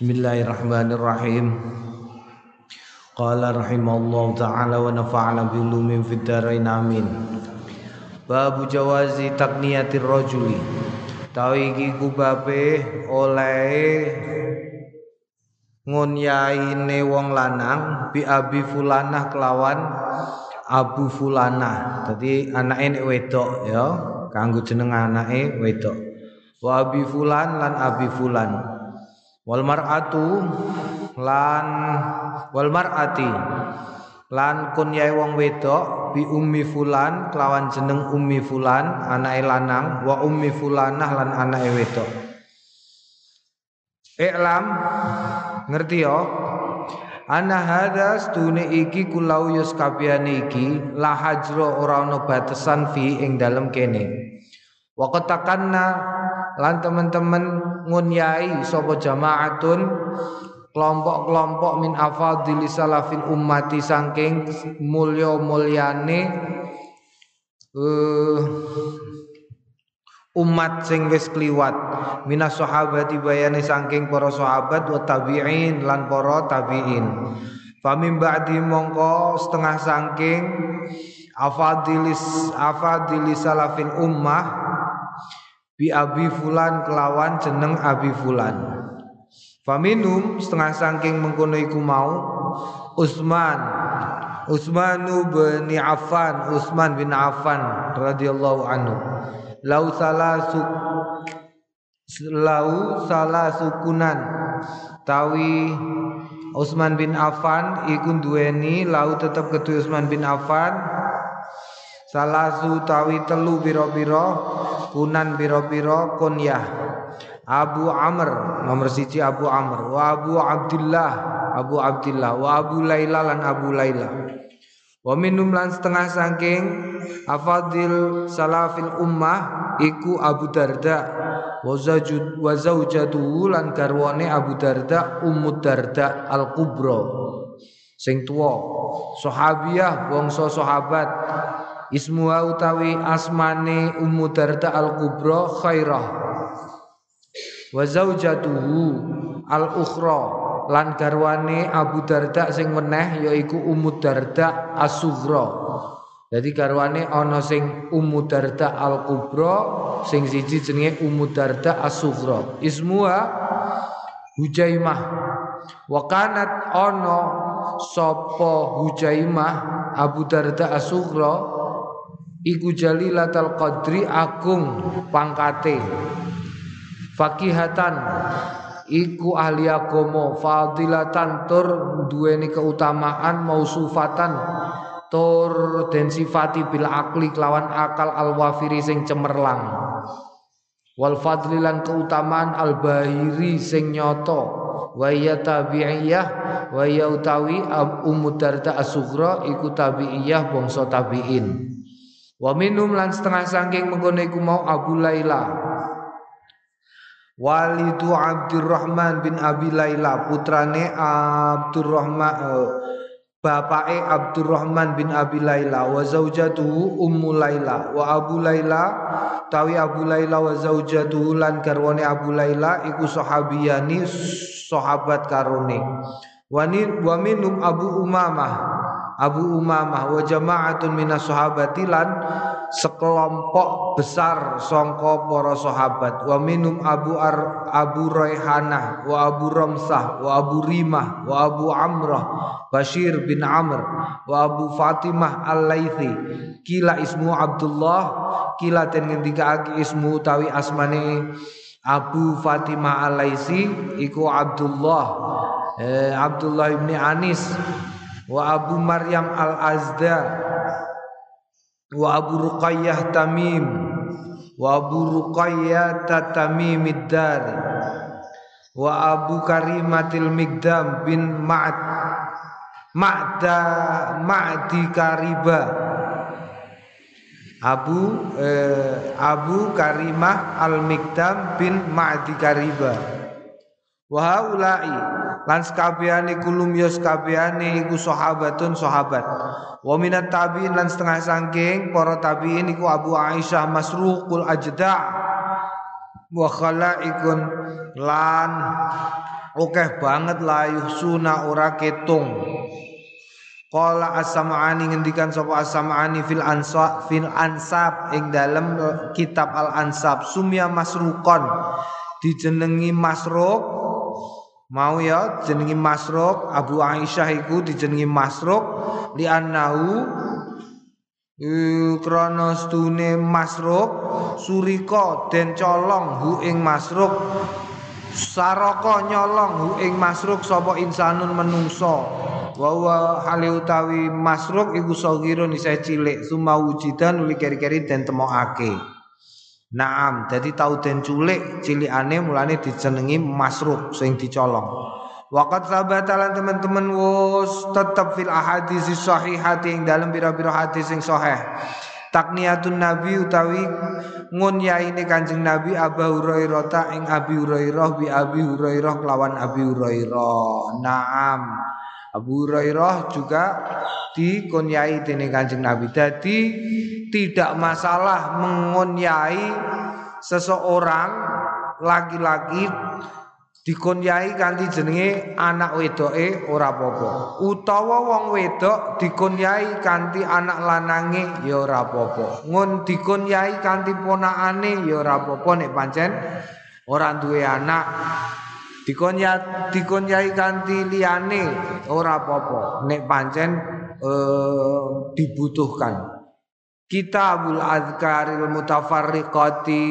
Bismillahirrahmanirrahim. Qala rahimallahu taala wa nafa'ana bi ulumin fid dharain amin. Babu jawazi takniyatir rajuli. Tawi iki kubabe oleh ngunyaine wong lanang bi abi fulanah kelawan abu fulanah. Dadi anake nek wedok ya, kanggo jeneng anake wedok. Wa abi fulan lan abi fulan wal mar'atu lan wal mar'ati lan kunyai wong wedok bi ummi fulan kelawan jeneng ummi fulan anake lanang wa ummi fulanah lan anake wedok Iklam ngerti yo Ana hadza stune iki kulau yus kabehane iki la hajro ora ana batesan fi ing dalem kene. Wa qatakanna lan teman-teman ngunyai sapa jamaatun kelompok-kelompok min afadhili salafil ummati saking mulya-mulyane uh, umat sing wis kliwat. Minas sahabati bayane saking para sahabat wa tabi'in lan para tabi'in. Famim ba'di mongko setengah saking afadilis afadilis salafin ummah bi abi fulan kelawan jeneng abi fulan. Faminum setengah saking mengkono iku mau Utsman Utsmanu bin Affan Utsman bin Affan radhiyallahu anhu. Lau salasu lau salasukunan tawi Utsman bin Affan iku duweni lau tetep ketu Utsman bin Affan. Salasu tawi telu biro-biro kunan biro-biro kunyah Abu Amr nomor siji Abu Amr. Wa Abu Abdullah Abu Abdullah wa Abu Laila lan Abu Laila. Wa minum lan setengah saking afadil salafil ummah iku Abu Darda. Wa zawjud wa zaujatuhu lan garwane Abu Darda Ummu Darda Al Kubra sing tuwa sahabiah bangsa sahabat Ismuha utawi asmane Ummu Darda Al-Kubra khairah Wa zaujatuhu al-ukhra lan garwane Abu Darda sing meneh yaiku Ummu Darda As-Sughra. Jadi garwane ana sing Ummu Darda Al-Kubra, sing siji jenenge Ummu Darda As-Sughra. Ismuha Hujaimah. Wa kanat ana sapa Hujaimah Abu Darda As-Sughra iku jalilatul qadri agung pangkate. Fakihatan iku ahli agama fadilatan tur duweni keutamaan mausufatan tur den sifati bil akli kelawan akal al wafiri sing cemerlang. Wal fadlilan keutamaan al bahiri sing nyoto. Wa ya tabi'iyah wa ya utawi ummu darda asughra iku tabi'iyah bangsa tabi'in Wa minum lan setengah sangking mengkono iku mau Abu Laila. Walidu Abdurrahman bin Abi Laila putrane Abdurrahman uh, bapake Abdurrahman bin Abi Laila. Wa zaujatuhu Ummu Laila. Wa Abu Laila tawi Abu Laila wa zaujatuhu lan garwane Abu Laila iku sahabiyani sahabat karone. Wa minum Abu Umamah Abu Umamah wa jama'atun minas sahabati lan sekelompok besar songko para sahabat. Wa minum Abu Ar, Abu Raihanah wa Abu Ramsah wa Abu Rimah wa Abu Amrah Bashir bin Amr wa Abu Fatimah Al-Laithi kila ismu Abdullah kila ten ngendika ismu tawi asmane Abu Fatimah Al-Laisi iku Abdullah. Eh, Abdullah bin Anis wa Abu Maryam Al-Azda. Wa Abu Ruqayyah Tamim. Wa Abu Ruqayyah Tamim Dari wa Abu Karimatil Migdam bin Ma'ad Ma'da Ma'di Kariba. Abu eh, Abu Karimah Al-Migdam bin Ma'di Kariba. Wa haula'i lan sakabehane kulum ya sakabehane iku sahabatun sahabat. Wa minat tabiin lan setengah sangking para tabiin iku Abu Aisyah Masruqul Ajda wa khalaikun lan Oke banget layuh suna ora ketung. Qala as-sam'ani ngendikan sapa as-sam'ani fil ansab fil ansab ing dalem kitab al-ansab. Sumya masrukon dijenengi masruk mau ya jenengi masruk Abu Aisyah iku dijenengi masruk li annahu krana stune masruk surika den colong hu ing masruk saraka nyolong hu ing masruk sapa insanun menungso wa wa hale utawi masruk iku sagirun isih cilik suma wujidan uli keri-keri den temokake Naam, jadi tau den culik cilikane mulane dijenengi masruk sing dicolong. Waqat sabata lan teman-teman wus tetep fil ahadis sahihati ing dalam bira-bira hadis sing sahih. Takniatun Nabi utawi ini Kanjeng Nabi Abu Hurairah ta ing Abi Hurairah bi Abi Hurairah kelawan Abi Hurairah. Naam. Abu Hurairah juga dikunyai dening Kanjeng Nabi. Jadi tidak masalah mengunyai seseorang laki-laki dikunyai kanthi jenenge anak wedoke ora apa-apa. Utawa wong wedok dikunyai kanthi anak lanange ya ora apa-apa. Ngun dikunyai kanthi ponakane ya ora apa-apa nek pancen ora duwe anak dikonya dikonyai kanthi liyane ora apa-apa nek pancen eh, dibutuhkan Kitabul Azkaril Mutafarriqati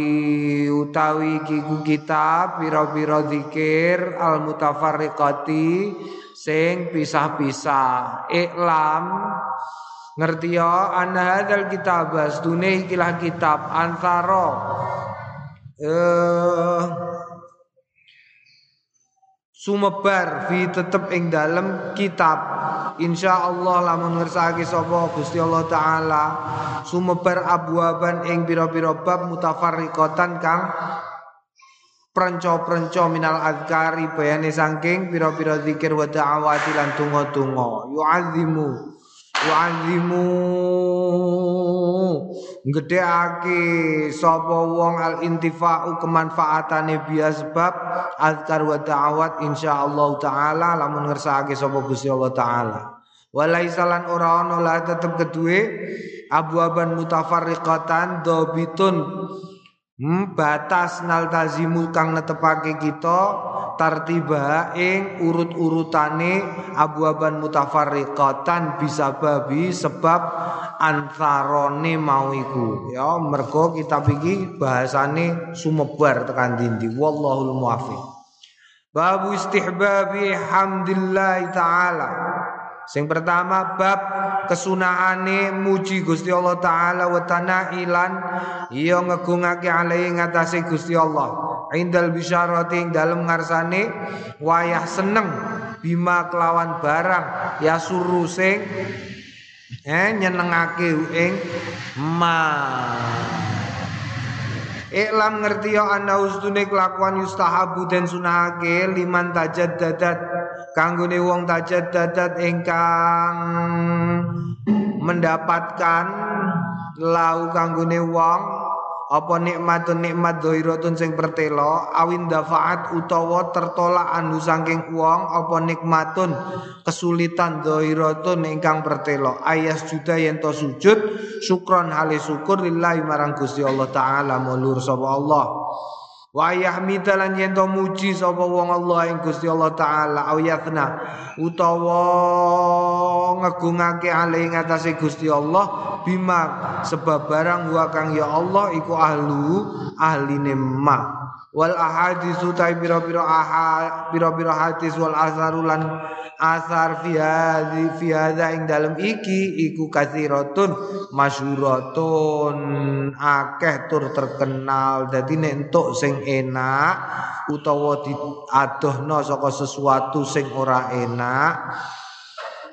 utawi kiku kitab pira-pira zikir al mutafarriqati sing pisah-pisah. Iklam ngerti ya? Ana hadzal kitab astune ikilah kitab antara eh sumebar fi tetep ing dalem kitab insyaallah lamun ngersake sapa Gusti Allah taala. Sumebar abwaban ing pira-pira bab mutafarriqatan kang prenco-prenco minal azkari bayane saking pira-pira zikir wa da'awati lan donga-donga. Yu'azzimu yu'azzimu ngedheake sapa wong al intifa'u kemanfaatane biya sebab azkar wa da'awat insyaallah taala lamun ngersakake sapa Gusti Allah taala. Walaisalan ora ana la tetep kedue abu-aban mutafarriqatan dobitun. Hmm, batas naltazimu kang netepake kita tartiba ing urut-urutane abu-aban mutafarriqatan bisa babi sebab antarone mau iku. Ya mergo kitab iki bahasane sumebar tekan dindi. Wallahul muwaffiq. Babu istihbabi hamdillah taala. Sing pertama bab kesunaane muji Gusti Allah taala wa tanailan. Iya ngegungake alai ngatasé Gusti Allah. Indal bisyarati dalem ngarsane wayah seneng bima kelawan barang ya suruh sing eh nyenengake ing ma. Iklam ngerti ya anna ustune kelakuan yustahabu dan sunahake liman tajad dadat kanggone wong tajad dadat ingkang mendapatkan lau kanggone wong apa nikmatun nikmat dhairatun sing pertelo awin dafaat utawa tertolak anu saking wong apa nikmatun kesulitan dhairatun ingkang pertelo ayas juda yen to sujud syukron hale syukur lillahi marang Gusti Allah taala mulur sapa Allah Wa yahmida lan yen to muji sapa wong Allah ing Gusti Allah taala. Au yafna utawa ngegungake ali ing atase Gusti Allah bima sebab barang wa kang ya Allah iku ahlu ahline ma wal ahadis utai biro-biro ahad biro-biro hadis wal asarulan asar fi hadhi fi hadha ing dalem iki iku kasiratun masyhuratun akeh tur terkenal dadi nek entuk sing enak utawa diadohno saka sesuatu sing ora enak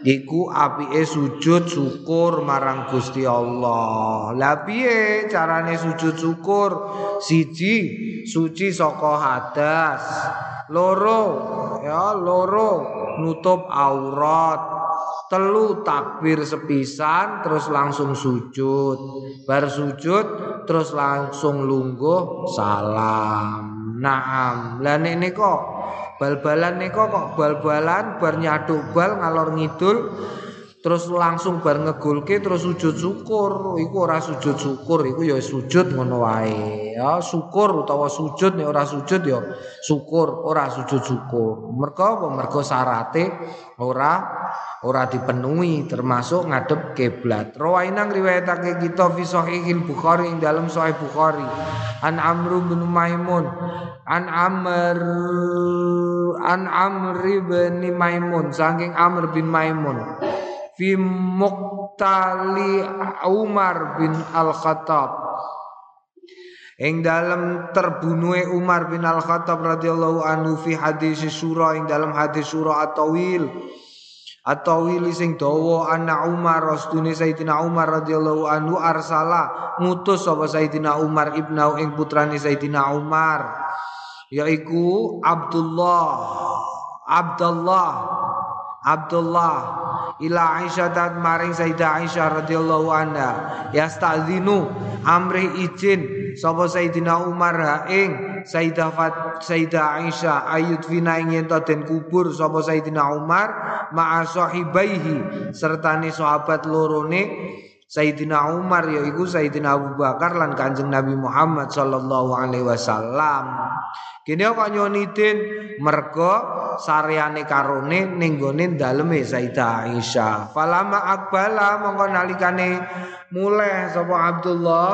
iku apike sujud syukur marang Gusti Allah. Lah piye carane sujud syukur? Siji suci saka hadas. Loro ya loro nutup aurat. Telu takbir sepisan terus langsung sujud. Bar sujud terus langsung lungguh salam. Naam. Lah nek kok Bal-balan neko kok bal-balan bar nyaduk bal ngalor ngidul terus langsung bar ngegolke terus sujud syukur. Iku ora sujud syukur iku ya sujud ngono wae. Ya syukur utawa sujud nek ora sujud ya syukur ora sujud syukur. Mergo apa? Mergo syarate ora ora dipenuhi termasuk ngadep kiblat rawainang riwayatake kita fi sahihil bukhari ing dalam sahih bukhari. An amr bin maimun an amr an amr bin maimun saking amr bin maimun fi muqtali Umar bin Al-Khattab. Ing dalam terbunuhe Umar bin Al-Khattab radhiyallahu anhu fi hadis surah ing dalam hadis surah At-Tawil. At-Tawil sing dawa anna Umar rastune Sayyidina Umar radhiyallahu anhu arsala ngutus sapa Sayyidina Umar ibnu ing putrane Sayyidina Umar yaiku Abdullah. Abdullah. Abdullah ila Aisyah dan maring Sayyidah Aisyah radhiyallahu anha yastazinu amri izin sapa Sayyidina Umar ha ing Sayyidah Fat Sayyidah Aisyah ayut vina ing yen den kubur sapa Sayyidina Umar ma'a sahibaihi sertane sahabat lorone Sayyidina Umar yaiku Sayyidina Abu Bakar lan Kanjeng Nabi Muhammad sallallahu alaihi wasallam. Kene kok nyonidin mergo sareane karone ning gone daleme Sayyidah Aisyah. Falama akbala mongko nalikane mulai sapa Abdullah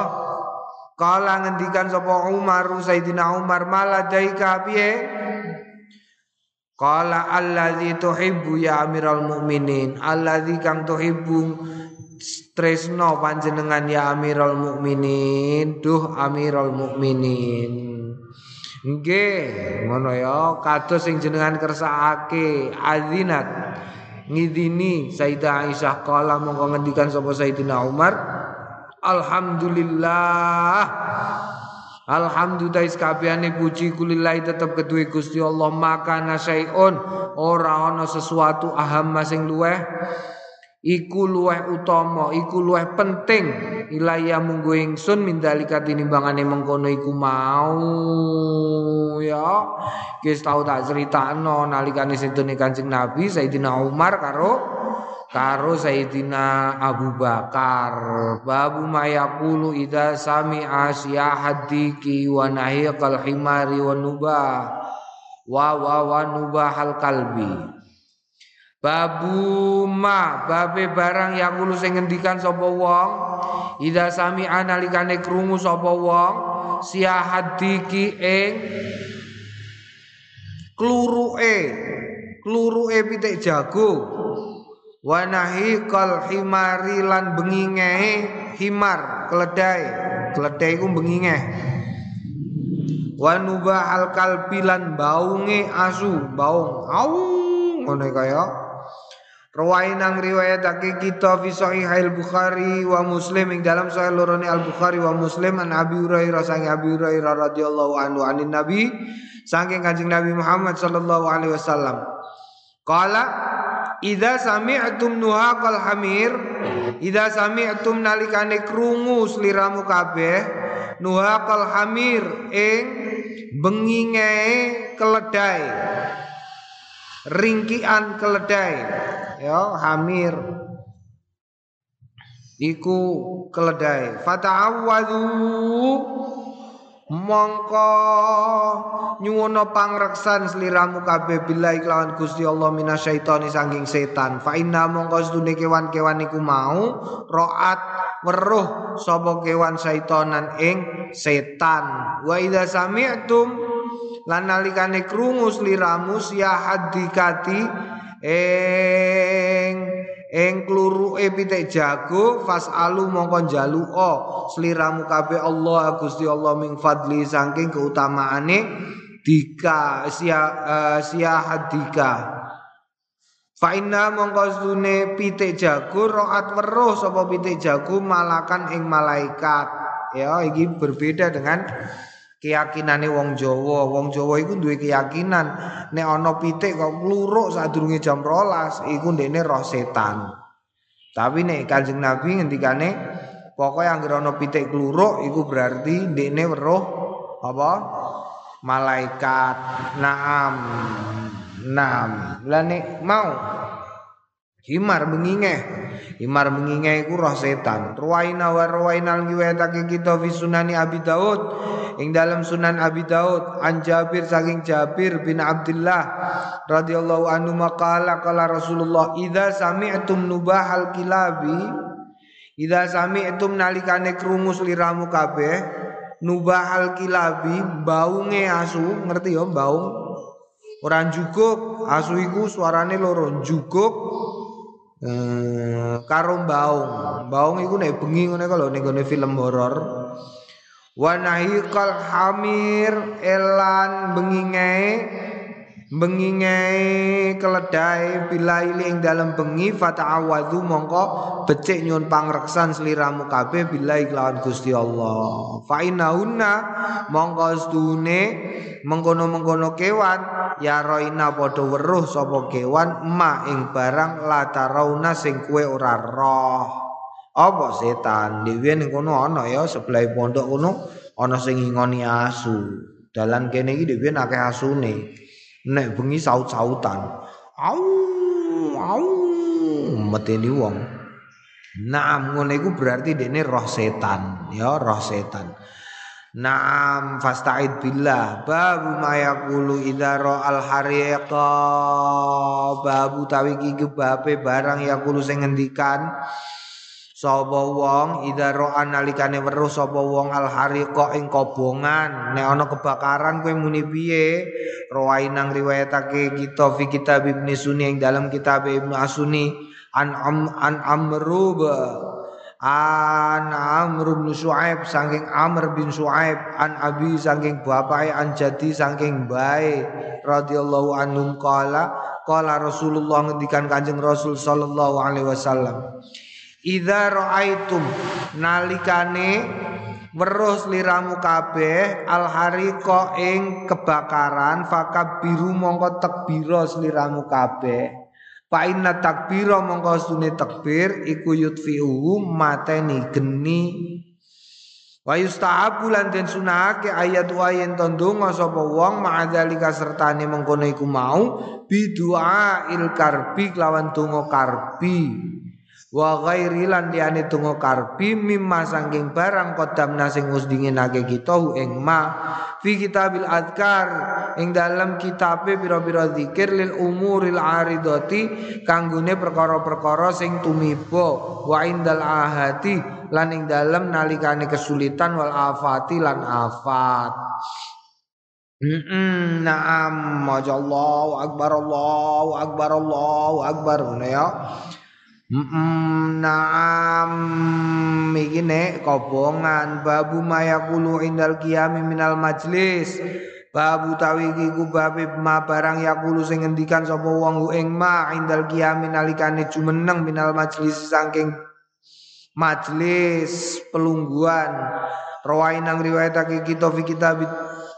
kala ngendikan sapa Umar Sayyidina Umar maladaika piye? Kala allazi tuhibbu ya amiral mukminin allazi kang tuhibbu tresno panjenengan ya amiral mukminin. Duh amiral mukminin. Nggih, ngono ya, kados sing jenengan kersakake azinat. Ngidini Sayyidah Aisyah kala mongko ngendikan sapa Sayyidina Umar. Alhamdulillah. Alhamdulillah kabehane puji kulillahi tetep kedue Gusti Allah. Maka nasyaiun ora ana sesuatu aham sing luweh iku luweh utama iku luweh penting. Ilaya munggo ingsun mindalika tinimbangane mengkono iku mau ya. Wis tau tak critakno nalikane sedene Kanjeng Nabi Sayyidina Umar karo karo Sayyidina Abu Bakar. Babu mayaqulu idza sami'a hadiki wa nahiqal himari wa nubah wa wa wa nubahal kalbi Babu ma babe barang yang kulo sing ngendikan sapa wong. Ida sami analikane krungu sapa wong. Siahadiki ing kluruke. Kluruke pitik jago. Wanahi kal himari lan benginge himar keledai. Keledai ku benginge wanuba al kalbilan baunge asu. Baung au ngono kaya Rawainang riwayatake kita fi sahihail Bukhari wa Muslim ing dalam sahih lorone Al Bukhari wa Muslim an Abi Hurairah sang Abi Hurairah radhiyallahu anhu anin Nabi saking Kanjeng Nabi Muhammad sallallahu alaihi wasallam. Qala idza sami'tum nuhaqal hamir idza sami'tum nalikane krungu sliramu kabeh nuhaqal hamir ing benginge keledai ringkian keledai. Ya hamir. Iku keledai. Fata'awwadhu mongko nyuwono pangreksan sliramu kabeh billahi kelawan Gusti Allah minasyaitani saking setan. Fa inna mongko sedune kewan-kewan iku mau roat weruh sapa kewan saitanan ing setan. Wa idza sami'tum lan nalikane krungu sliramu ya hadikati ing ing kluruke pitik jago fasalu mongko njaluka. Sliramu kabeh Allah Gusti Allah ming fadli saking keutamaane dika sia uh, sia hadika Fa inna mongko sune pitik jago roat weruh sapa pitik jago malakan ing malaikat. Ya iki berbeda dengan keyakinane wong Jawa. Wong Jawa iku duwe keyakinan nek ana pitik kok kluruk sadurunge jam 12 iku ndekne roh setan. Tapi nek Kanjeng Nabi ngendikane pokoke anggere ana pitik kluruk iku berarti ndekne weruh apa? malaikat naam naam lah nek mau himar mengingeh. Himar mengingeh iku roh setan. Ruwaina wa ruwainal ngiwetake kita fi sunani Abi Daud. Ing dalam Sunan Abi Daud an Jabir saking Jabir bin Abdullah radhiyallahu anhu maqala qala Rasulullah idza sami'tum nubahal kilabi? Idza sami'tum nalikane krungu sliramu kabeh nubahal kilabi baunge asu. Ngerti ya baung? Orang juguk asu iku suarane loro juguk eh, karo baung baung iku nek bengi ngene kalau ning film horor. Wa nahiqal hamir elan benginge benginge keledai bilaili ing dalam bengi fata'awadhu mongko becik nyun pangreksan sliramu kabeh billahi kelawan Gusti Allah. Fa innaunna mongko stune mengkono-mengkono kewan ya roina padha weruh sapa kewan ma ing barang latarauna sing kuwe ora roh. Apa setan? Dhewe ning kono ana ya sebelah pondok kono ana sing ngingoni asu. Dalan kene iki dhewe akeh asune nek bengi saut-sautan. Au au meteni wong. Naam ngono iku berarti dene roh setan. Ya roh setan. Naam fasta'id billah. Babu ma yaqulu idza al hariqa. Babu tawi iki babe barang yaqulu sing ngendikan Sapa wong idza ro'a nalikane weruh sapa wong al hariqa ing kobongan. Nek ana kebakaran kowe muni piye? Rawain nang riwayatake kita fi kitab Ibnu Sunni ing dalam kitab Ibnu Asuni an am, an amru an amr bin Shu'aib saking Amr bin Shu'aib an abi saking bapak an jadi saking bae radhiyallahu anhum qala qala Rasulullah ngendikan Kanjeng Rasul sallallahu alaihi wasallam Idza raaitum nalikane weruh liramu kabeh al hariqa ing kebakaran biru mongko takbira sliramu kabeh. Fa inna takbira mongko sune takbir iku yutfi'u mateni geni. Wa yustahabu lan den sunahake ayat wa yen tondonga sapa wong ma'adzalika sertane mengkono iku mau bidua il karbi lawan donga karbi wa ghairi lan liyane donga karbi mimma sangking barang qadamna sing wis dinginake kita ing ma. Fi kitabil adkar ing dalam kitabe pira-pira zikir lil umuril aridati kanggone perkara-perkara sing tumiba. Wa indal ahati lan ing dalam nalikane kesulitan wal afati lan afat. Mm naam, akbar, Allahu akbar, Allahu akbar, ya. Naam. Iki nek kobongan. Babu mayakulu indal qiyami minal majlis. Babu tawi iki ku babe ma barang yakulu sing ngendikan sapa wong ing ma indal qiyami nalikane jumeneng minal majlis saking majlis pelungguan. Rawain nang riwayatake kita fi kitab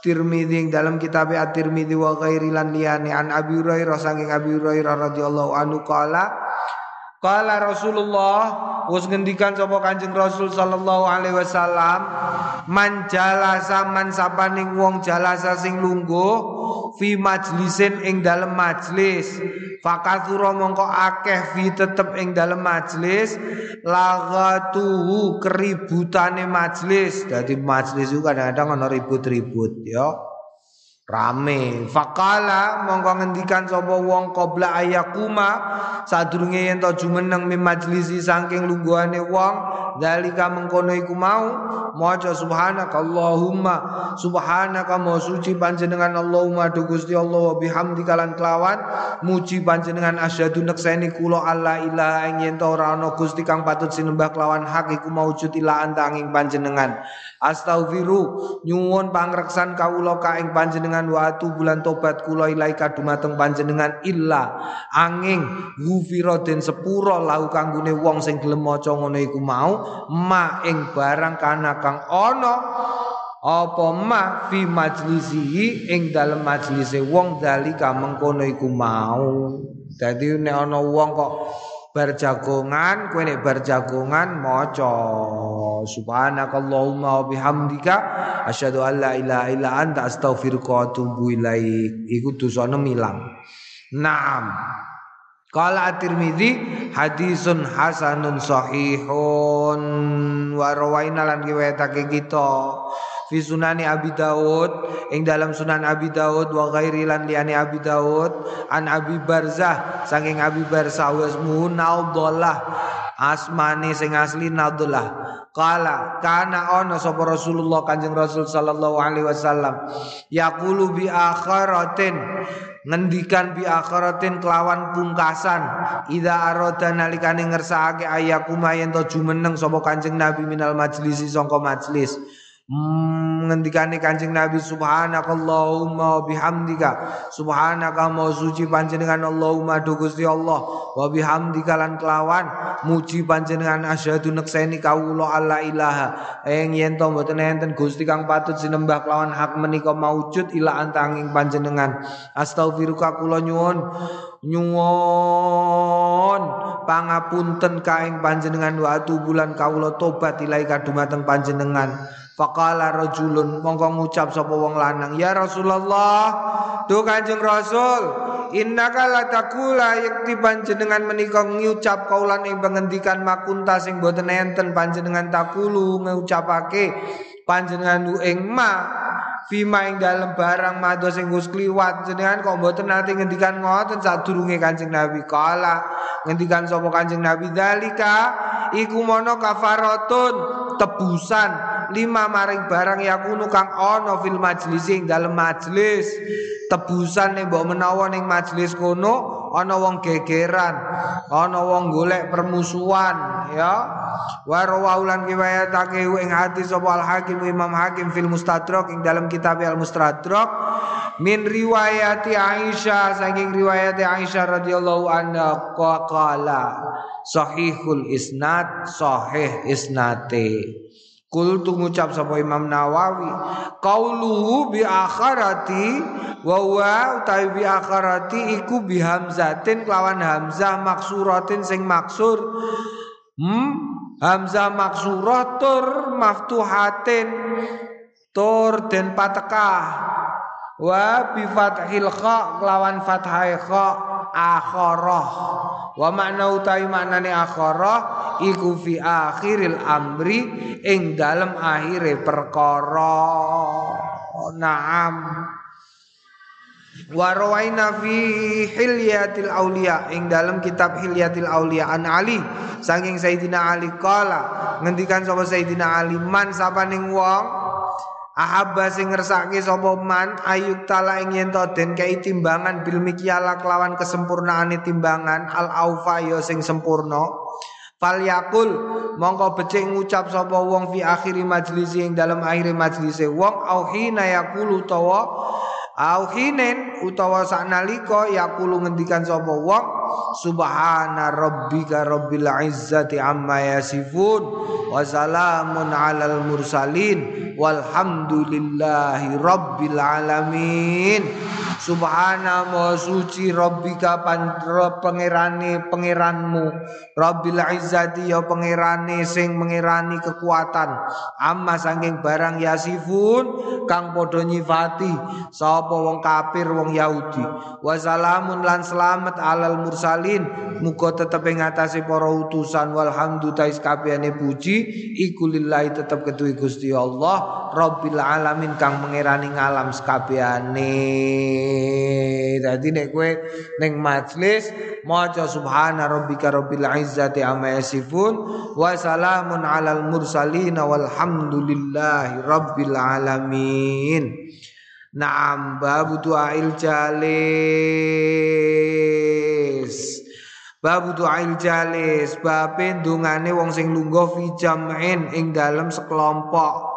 Tirmidzi dalam kitab At-Tirmidzi wa ghairi lan an Abi Hurairah saking Abi Hurairah radhiyallahu anhu qala Kala Rasulullah wis ngendikan sapa Kanjeng Rasul sallallahu alaihi wasallam man jalasa man sapaning wong jalasa sing lungguh fi majlisin ing dalem majlis fakatsura mongko akeh fi tetep ing dalem majlis lagatuhu keributane majlis. Dadi majlis itu kadang-kadang ana ribut-ribut ya rame. Faqala mongko ngendikan sapa wong qabla ayakuma sadurunge yen to jumeneng mi majlisi saking lungguhane wong dalika mengkono iku mau. Maca subhanaka allahumma. Subhanaka mau suci panjenengan allahumma. Du Gusti Allah wa bihamdika lan kelawan. Muji panjenengan asyhadu nekseni kula alla ilaha ing yen ora ana Gusti kang patut sinembah kelawan hak iku maujud ila antanging panjenengan. Astaghfiru nyuwun pangreksan kawula ka ing panjenengan watu bulan tobat kula ilaika dumateng panjenengan illa angin gufira den sepura lahu kanggone wong sing gelem maca ngono iku mau ma ing barang kana kang ana apa ma fi majlisihi ing dalem majlise wong dalika mengkono iku mau. Dadi nek ana wong kok bar jagongan kowe nek bar jagongan maca. Subhanakallahumma wa bihamdika asyhadu an la ilaha illa anta astaghfiruka wa atubu ilaik. Iku dosane milang. Naam Qala At-Tirmidzi hadisun hasanun sahihun. Wa rawaina lan riwayatake kita fi sunani Abi Daud ing dalam sunan Abi Daud wa ghairi lan liyane Abi Daud an Abi Barzah saking Abi Barzah wasmu naudallah asmane sing asli naudallah Kala kana ono sapa Rasulullah Kanjeng Rasul sallallahu alaihi wasallam yaqulu bi akhiratin ngendikan bi akhiratin kelawan pungkasan ida arada nalikane ngersakake ayakuma yen to jumeneng sapa Kanjeng Nabi minal majlisi sangka majlis Hmm, ngendikane Kanjeng Nabi subhanakallahumma wa bihamdika. Subhanaka mau suci panjenengan Allahumma do Gusti Allah. Wa bihamdika lan kelawan muji panjenengan asyhadu nekseni kawula alla ilaha. Ing yen to mboten enten Gusti kang patut sinembah kelawan hak menika maujud ila antanging panjenengan. Astaghfiruka kula nyuwun nyuwun. Pangapunten kaing panjenengan wa bulan kawula tobat ilaika dumateng panjenengan. Faqala rajulun mongko ngucap sapa wong lanang, "Ya Rasulullah, tu Kanjeng Rasul, innaka latakula yakti panjenengan menika ngucap kaulan ing pengendikan makunta sing boten enten panjenengan takulu ngucapake panjenengan ing ma Fima ing dalam barang mado sing wis kliwat. Jenengan kok mboten nate ngendikan ngoten sadurunge Kanjeng Nabi? Kala ngendikan sapa Kanjeng Nabi? Dalika iku mono kafaratun tebusan. Lima maring barang yakunu kang ana fil majlis ing dalem majlis. Tebusan ning mbok menawa ning majlis kono ana wong gegeran ana wong golek permusuhan ya. Wa rawaulan riwayatake ing hadis sapa al hakim imam hakim fil mustadrak ing dalam kitab al mustadrak min riwayati Aisyah saking riwayat Aisyah radhiyallahu anha qala sahihul isnad sahih isnate Kul tu ngucap sapa Imam Nawawi qauluhu bi akharati wa wa utawi bi akharati iku bi hamzatin lawan hamzah maksuratin sing maksur. Hmm hamzah maksurah tur maftuhatin tur den patekah. Wa bi fathil kha lawan fathai kha akharah wa makna utawi maknane akharah iku fi akhiril amri ing dalem akhire perkara. Naam. Wa rawaina fi hilyatil aulia ing dalam kitab hilyatil aulia an ali. Saking sayidina ali kala ngendikan sapa sayidina ali man sapa ning wong Ahabba sing ngersake sapa man ayuk tala ing yen den kei timbangan bil mikyala kelawan kesempurnaane timbangan al aufa ya sing sempurna. Fal yakul mongko becik ngucap sapa wong fi akhiri majlisi ing dalam akhir majlise. Wong auhina yakulu tawa auhinen utawa saknalika yakulu ngendikan sapa wong subhana rabbika rabbil izzati amma yasifun wa salamun alal mursalin. Walhamdulillahi rabbil alamin subhana wa suci rabbika pangerane pangeranmu. Rabbil izzati ya sing mengerani kekuatan. Amma saking barang yasifun kang padha nyifati sapa wong kafir wong Yahudi. Wa salamun lan selamat alal mursalin. Muga tetep ing atase utusan. Walhamdu tais puji. Iku lillahi tetep ketuwi Gusti Allah Rabbil alamin kang mengerani ngalam sekabehane dadi nek kowe ning majelis maca subhana rabbika rabbil izzati amma yasifun wa salamun alal mursalin walhamdulillahi rabbil alamin. Naam babu du'ail jalis. Babu du'ail jalis Babe ndungane wong sing lungguh fi jam'in ing dalam sekelompok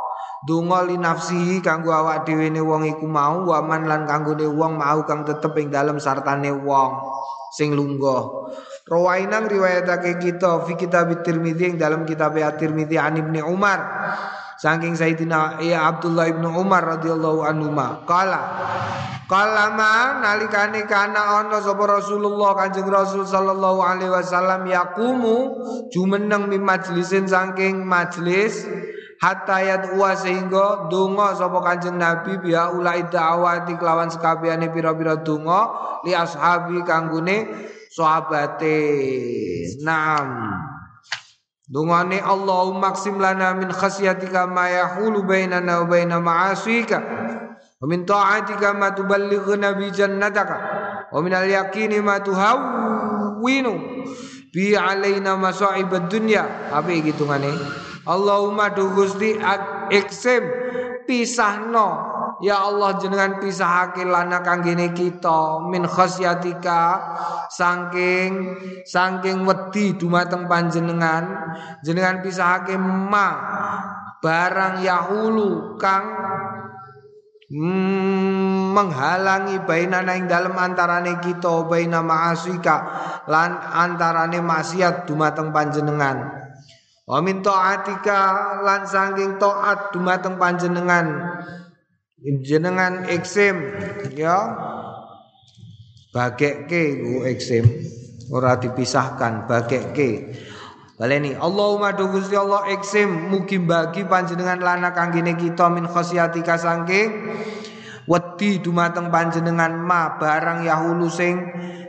Dungo li nafsihi kanggo awak dhewe ne wong iku mau waman lan kanggone wong mau kang tetep ing dalam sartane wong sing lungguh. Rawainang riwayatake kita fi kitab Tirmidzi ing dalam kitab At-Tirmidzi an Ibnu Umar. Saking Sayyidina ya Abdullah ibnu Umar radhiyallahu anhu kala Kalama nalikane kana ana sapa Rasulullah Kanjeng Rasul sallallahu alaihi wasallam yakumu jumeneng mi majlisin saking majlis hatta yadwa sehingga donga sapa Kanjeng Nabi biya ulai da'awati kelawan sekabehane pira-pira donga li ashabi kanggone sahabate. Naam. Dungane Allahumma qsim lana min khasyatika ma yahulu bainana wa baina ma'asika wa min ta'atika ma tuballighuna bi jannataka wa min al-yaqini ma tuhawwinu bi alaina masa'ib ad-dunya apa hitungane Allahumma du Gusti iksim pisahno. Ya Allah jenengan pisahake lana kanggene kita. Min khasyatika saking saking wedi dumateng panjenengan. Jenengan pisahake ma barang yahulu kang hmm, menghalangi bainana dalam antarane kita baina ma'asika lan antarane maksiat dumateng panjenengan wa min taatika lan saking taat dumateng panjenengan. Jenengan eksim ya. Bagekke ku eksim ora dipisahkan bagekke. Baleni Allahumma do Gusti Allah eksim mugi bagi panjenengan lana kanggene kita min khosiatika sangking wedi dumateng panjenengan ma barang yahulu sing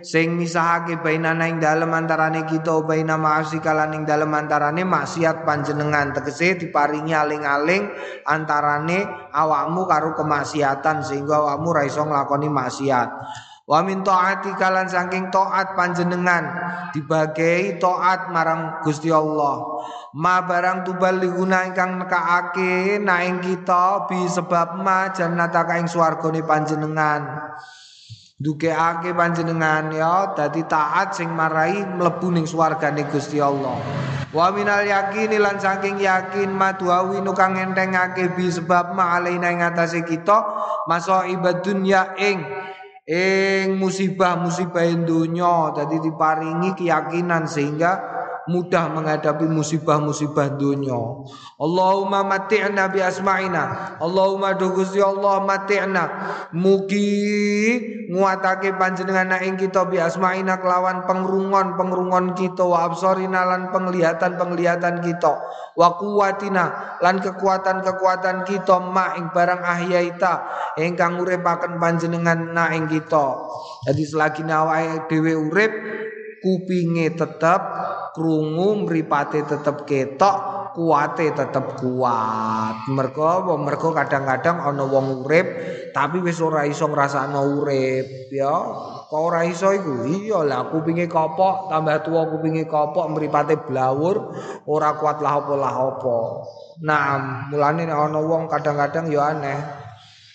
sing misahake bainana ing dalem antarane kita baina ma'asi kalan ing dalem antarane maksiat panjenengan. Tegese diparingi aling-aling antarane awakmu karo kemaksiatan sehingga awakmu ra iso nglakoni maksiat Wa min taati kalan saking taat panjenengan dibagi taat marang Gusti Allah. Ma barang tubaliguna ingkang nekaake naing kita bi sebab ma jannata ing swargane panjenengan. Dukeake panjenengan ya dadi taat sing marai mlebu ning swargane Gusti Allah. Wa minal yakin lan saking yakin maduawi kang entengake bi sebab ma alaina ing atase kita masa ibad dunya ing ing musibah-musibah dunya dadi diparingi keyakinan sehingga mudah menghadapi musibah-musibah dunia. Allahumma mati'na bi asma'ina. Allahumma do Gusti Allah mati'na. Mugi nguatake panjenengan ing kita bi asma'ina kelawan pengrungon-pengrungon kita wa absarina lan penglihatan-penglihatan kita wa quwwatina lan kekuatan-kekuatan kita ma ing barang ahyaita ingkang uripaken panjenengan na ing kita. Jadi selagi awake dhewe urip kupinge tetep krungu mripate tetep ketok kuate tetep kuat. Mergo mergo kadang-kadang ana wong urip tapi wis ora iso ngrasakno urip ya. Kok ora iso iku? Iya lah kupinge kopok tambah tua kupinge kopok mripate blawur ora kuat lah apa lah apa. Nah mulane ana wong kadang-kadang ya aneh.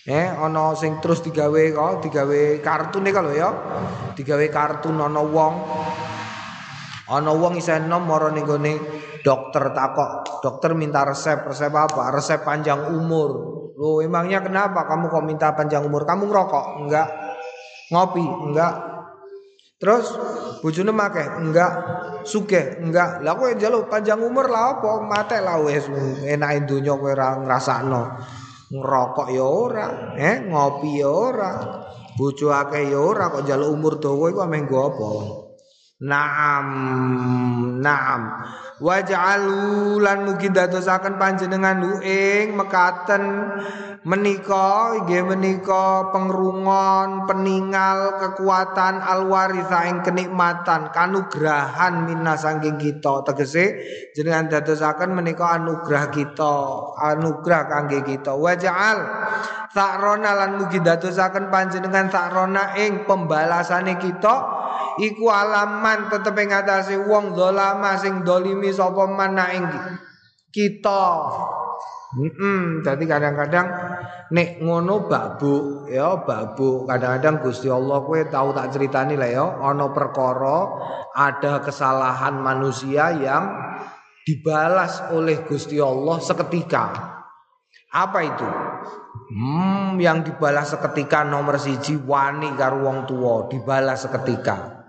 Eh ana sing terus digawe kok digawe kartun kalau ya. Digawe kartun ana wong. Ana wong isih enom mara ning gone dokter takok. Dokter minta resep, resep apa? Resep panjang umur. Loh, emangnya kenapa kamu kok minta panjang umur? Kamu ngerokok? Enggak. Ngopi? Enggak. Terus bojone make? Enggak. Sugih? Enggak. Lah kowe njaluk panjang umur lah apa? Mate lah wis enake donya kowe ora ngrasakno ngerokok ya ora, eh ngopi ya ora, bojo akeh ya ora kok njaluk umur dawa iku ameh nggo apa? Naam, naam. Waj'alu lan mugi dadosaken panjenengan ing mekaten menika inggih menika pengrungon, peninggal kekuatan alwaritha ing kenikmatan, kanugrahan minna saking kita. Tegese jenengan dadosaken menika anugrah kita, anugrah kangge kita. Waj'al sakrona lan mugi dadosaken panjenengan sakrona ing pembalasane kita iku alaman tetep ing atase wong zalama sing dolimi sapa mana ing kita. Hmm, jadi kadang-kadang nek ngono babu ya babu kadang-kadang Gusti Allah kowe tahu tak ceritani lah ya ana perkara ada kesalahan manusia yang dibalas oleh Gusti Allah seketika. Apa itu? Hmm, yang dibalas seketika nomor siji wani karo wong tua dibalas seketika.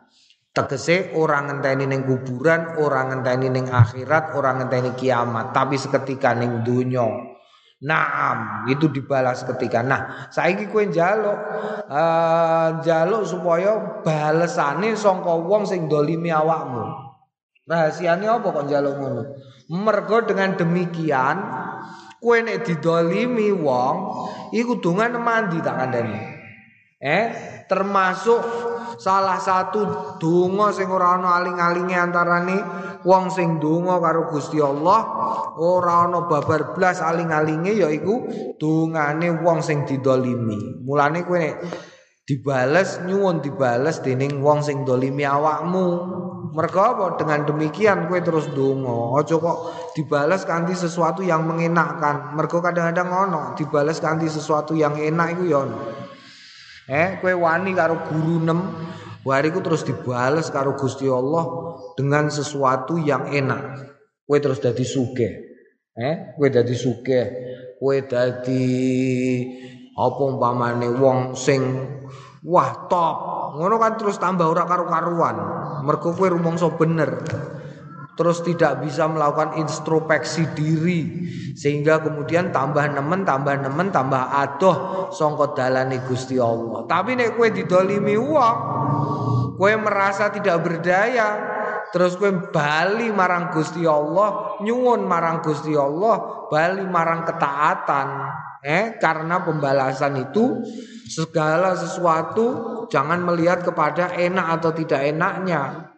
Tegese orang ngenteni ning kuburan, orang ngenteni ning akhirat, orang ngenteni kiamat, tapi seketika ning dunya. Naam, itu dibalas ketika. Nah, saiki kowe njaluk uh, njaluk supaya balesane sangka wong sing dolimi awakmu. Rahasiane apa kok njaluk ngono? Mergo dengan demikian kowe nek didolimi wong iku dongan mandi tak kandhani. Eh, termasuk salah satu donga sing ora ana aling-alinge antarane wong sing donga karo Gusti Allah ora ana babar blas aling-alinge yaiku dongane wong sing didolimi. Mulane kowe nek dibales nyuwun dibales dening wong sing dolimi awakmu. Mergo apa? Dengan demikian kowe terus donga. Aja kok dibales kanthi sesuatu yang mengenakkan. Mergo kadang-kadang ngono, dibales kanthi sesuatu yang enak iku ya. Eh, kue wani karo guru nem, wariku terus dibales karo Gusti Allah dengan sesuatu yang enak. Kue terus dadi suge. Eh, kue dadi suge. Kue dadi apa umpamane wong sing wah top. Ngono kan terus tambah ora karu-karuan. Mergo kowe rumangsa bener terus tidak bisa melakukan introspeksi diri sehingga kemudian tambah nemen tambah nemen tambah adoh songkot dalane Gusti Allah tapi nek kue didolimi uang kue merasa tidak berdaya terus kue bali marang Gusti Allah nyuwun marang Gusti Allah bali marang ketaatan eh karena pembalasan itu segala sesuatu jangan melihat kepada enak atau tidak enaknya.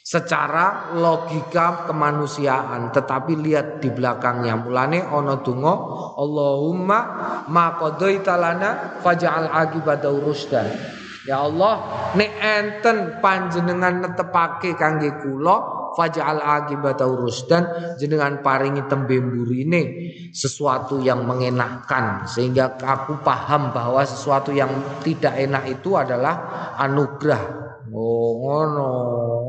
Secara logika kemanusiaan tetapi lihat di belakangnya. Mulane ono donga Allahumma ma qadaita lana faj'al aqibata rusdan ya Allah nek enten panjenengan netepake kangge kula faj'al aqibata rusdan jenengan paringi tembe mburine sesuatu yang mengenakkan sehingga aku paham bahwa sesuatu yang tidak enak itu adalah anugerah Oh ngono,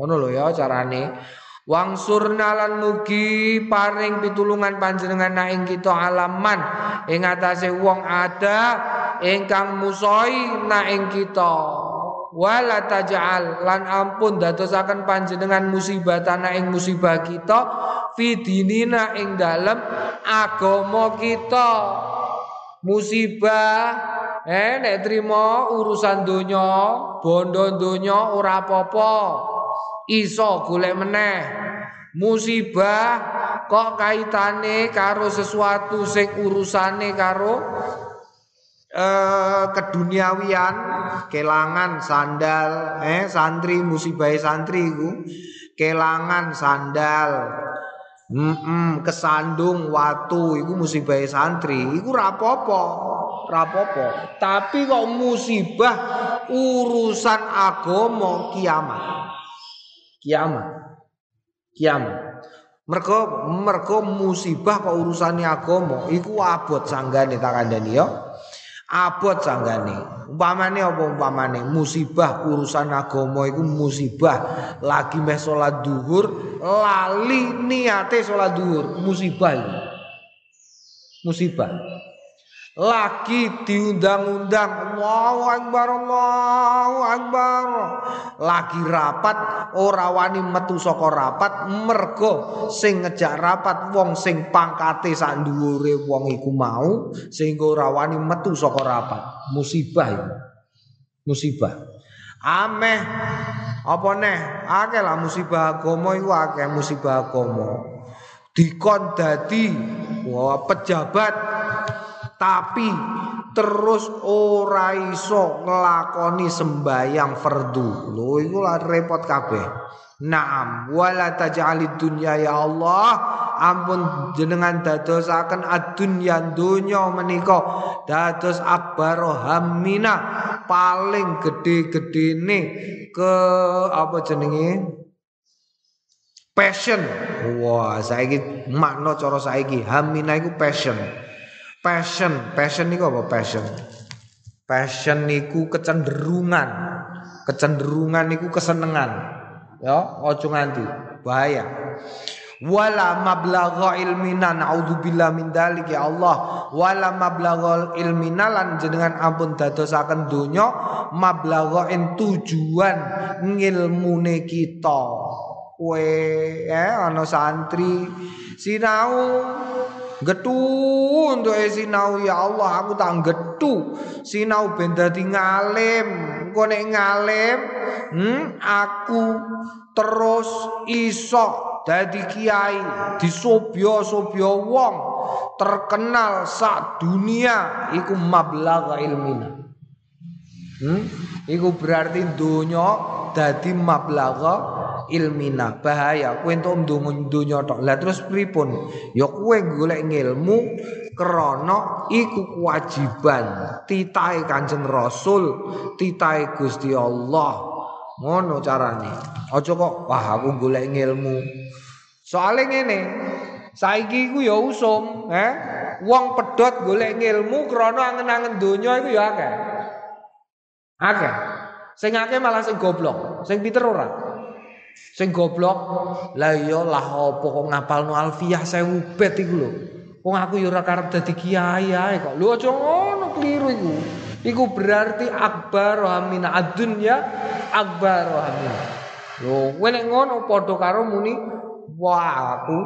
ngono lho ya carane. Wangsurna lan mugi paring pitulungan panjenengan na ing kita alaman ing atase wong ada ingkang musoi na ing kita. Wala taj'al lan ampun dadosaken panjenengan musibah tanah ing musibah kita fidinina ing dalem agama kita. Musibah Eh nek trimo urusan donya, bondo donya ora apa-apa. Iso golek meneh. Musibah kok kaitane karo sesuatu sing urusane karo eh keduniawian, kelangan sandal, eh santri musibah santri iku kelangan sandal. Mm -mm, kesandung watu iku musibah santri iku rapopo rapopo. Tapi kok musibah urusan agama kiamat. Kiamat. Kiamat. Mergo mergo musibah kok urusane agama iku abot sanggane tak kandhani ya. Abot sanggane. Umpamane apa umpamane musibah urusan agama iku musibah lagi meh salat duhur lali niate salat duhur musibah. Musibah lagi diundang-undang. Allahu Akbar Allahu Akbar. Lagi rapat ora wani metu saka rapat. Mergo sing ngejak rapat wong sing pangkate sak dhuwure wong iku mau sehingga ora wani metu saka rapat. Musibah itu musibah. Ameh apa neh? Akeh lah musibah agama iku akeh musibah agama. Dikon dadi pejabat tapi terus ora iso nglakoni sembayang fardu. Lho iku lah repot kabeh. Naam, wala taj'alid dunya ya Allah, ampun jenengan dadosaken ad-dunya donya menika dados akbar hammina paling gede-gedene ke apa jenenge? passion. Wah, saiki makna cara saiki hamina iku passion. Passion, passion niku apa passion? Passion niku kecenderungan. Kecenderungan niku kesenengan. Ya, ojo nganti bahaya. Wala mablagha ilmina naudzubillah min dalik ya Allah. Wala mablagha ilmina lan jenengan ampun dadosaken donya mablagha tujuan ngilmune kita. Kowe eh ana santri sinau Getu untuk sinau ya Allah aku tak getu sinau ben dadi ngalim. Engko nek ngalim, hmm, aku terus iso dadi kiai, disobyo-sobyo wong terkenal sak dunia iku mablagha ilmina. Hmm? Iku berarti dunya dadi mablagha ilmina. Bahaya kowe entuk ndonga dunya tok. Lah terus pripun? Ya kowe golek ngilmu krana iku kewajiban titahe Kanjeng Rasul, titahe Gusti Allah. Ngono carane. Aja kok wah aku golek ngilmu. Soale ngene, saiki iku ya usum, eh? Wong pedhot golek ngilmu krana angen-angen donya iku ya akeh. Akeh. Sing akeh malah sing goblok, sing pinter ora. Sing goblok, lah iya lah apa kok ngapalno alfiah 1000 bet iku lho. Wong aku ya ora karep dadi kiai ae kok. Lho aja ngono kliru iku. Iku berarti akbar hamina adunya akbar hamina. Lho, kowe nek ngono padha karo muni Wah aku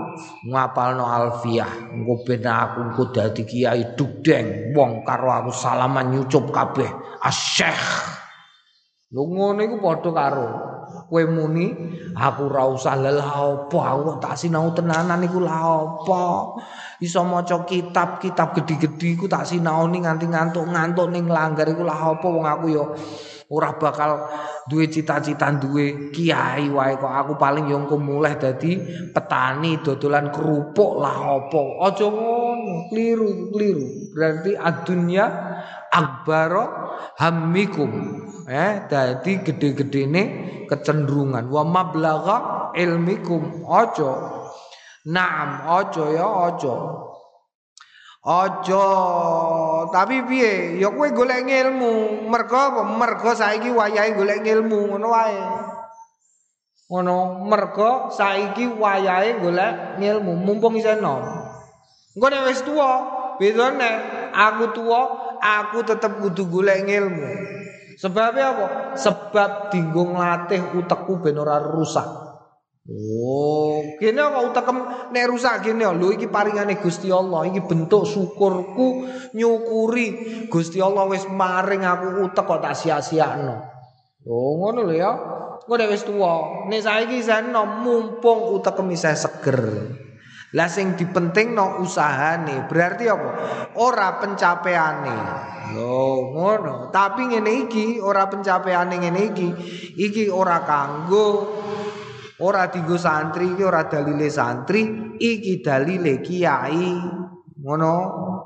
ngapalno alfiah engko ben aku engko dadi kiai dugdeng wong karo aku salaman nyucup kabeh asyekh Lho ngono iku padha karo kowe muni aku ora usah aku tak sinau tenanan iku la apa iso maca kitab kitab gede-gede iku tak sinaoni nganti ngantuk-ngantuk ning langgar iku la apa wong aku yo ora bakal duwe cita-cita duwe kiai wae kok. Aku paling yo engko mulai dadi petani dodolan kerupuk lah apa aja ngono kliru kliru berarti adunya akbaro hammikum eh dadi gede-gedene kecenderungan wa mablagha ilmikum aja naam aja ya aja Ojo, tapi piye? Ya kowe golek ilmu. Mergo apa? Mergo saiki wayahe golek ilmu, ngono wae. Ngono, mergo saiki wayahe golek ilmu, mumpung isih enom. Engko nek wis tuwa, bedane aku tuwa, aku tetep kudu golek ilmu. Sebabnya apa? Sebab dinggo nglatih utekku ben ora rusak. Oh, kene kok utekem nek rusak kene lho iki paringane Gusti Allah, iki bentuk syukurku nyukuri Gusti Allah wis maring aku utek kok tak sia-siakno. Oh, ngono lho ya. Engko nek wis tuwa, nek saiki seno mumpung utekem isih seger. Lah sing dipentingno usahane, berarti apa? Ora pencapaiane. Yo ngono. Tapi ngene iki ora pencapaiane ngene iki. Iki ora kanggo Ora dienggo santri iki ora dalile santri, iki dalile kiai. Ngono,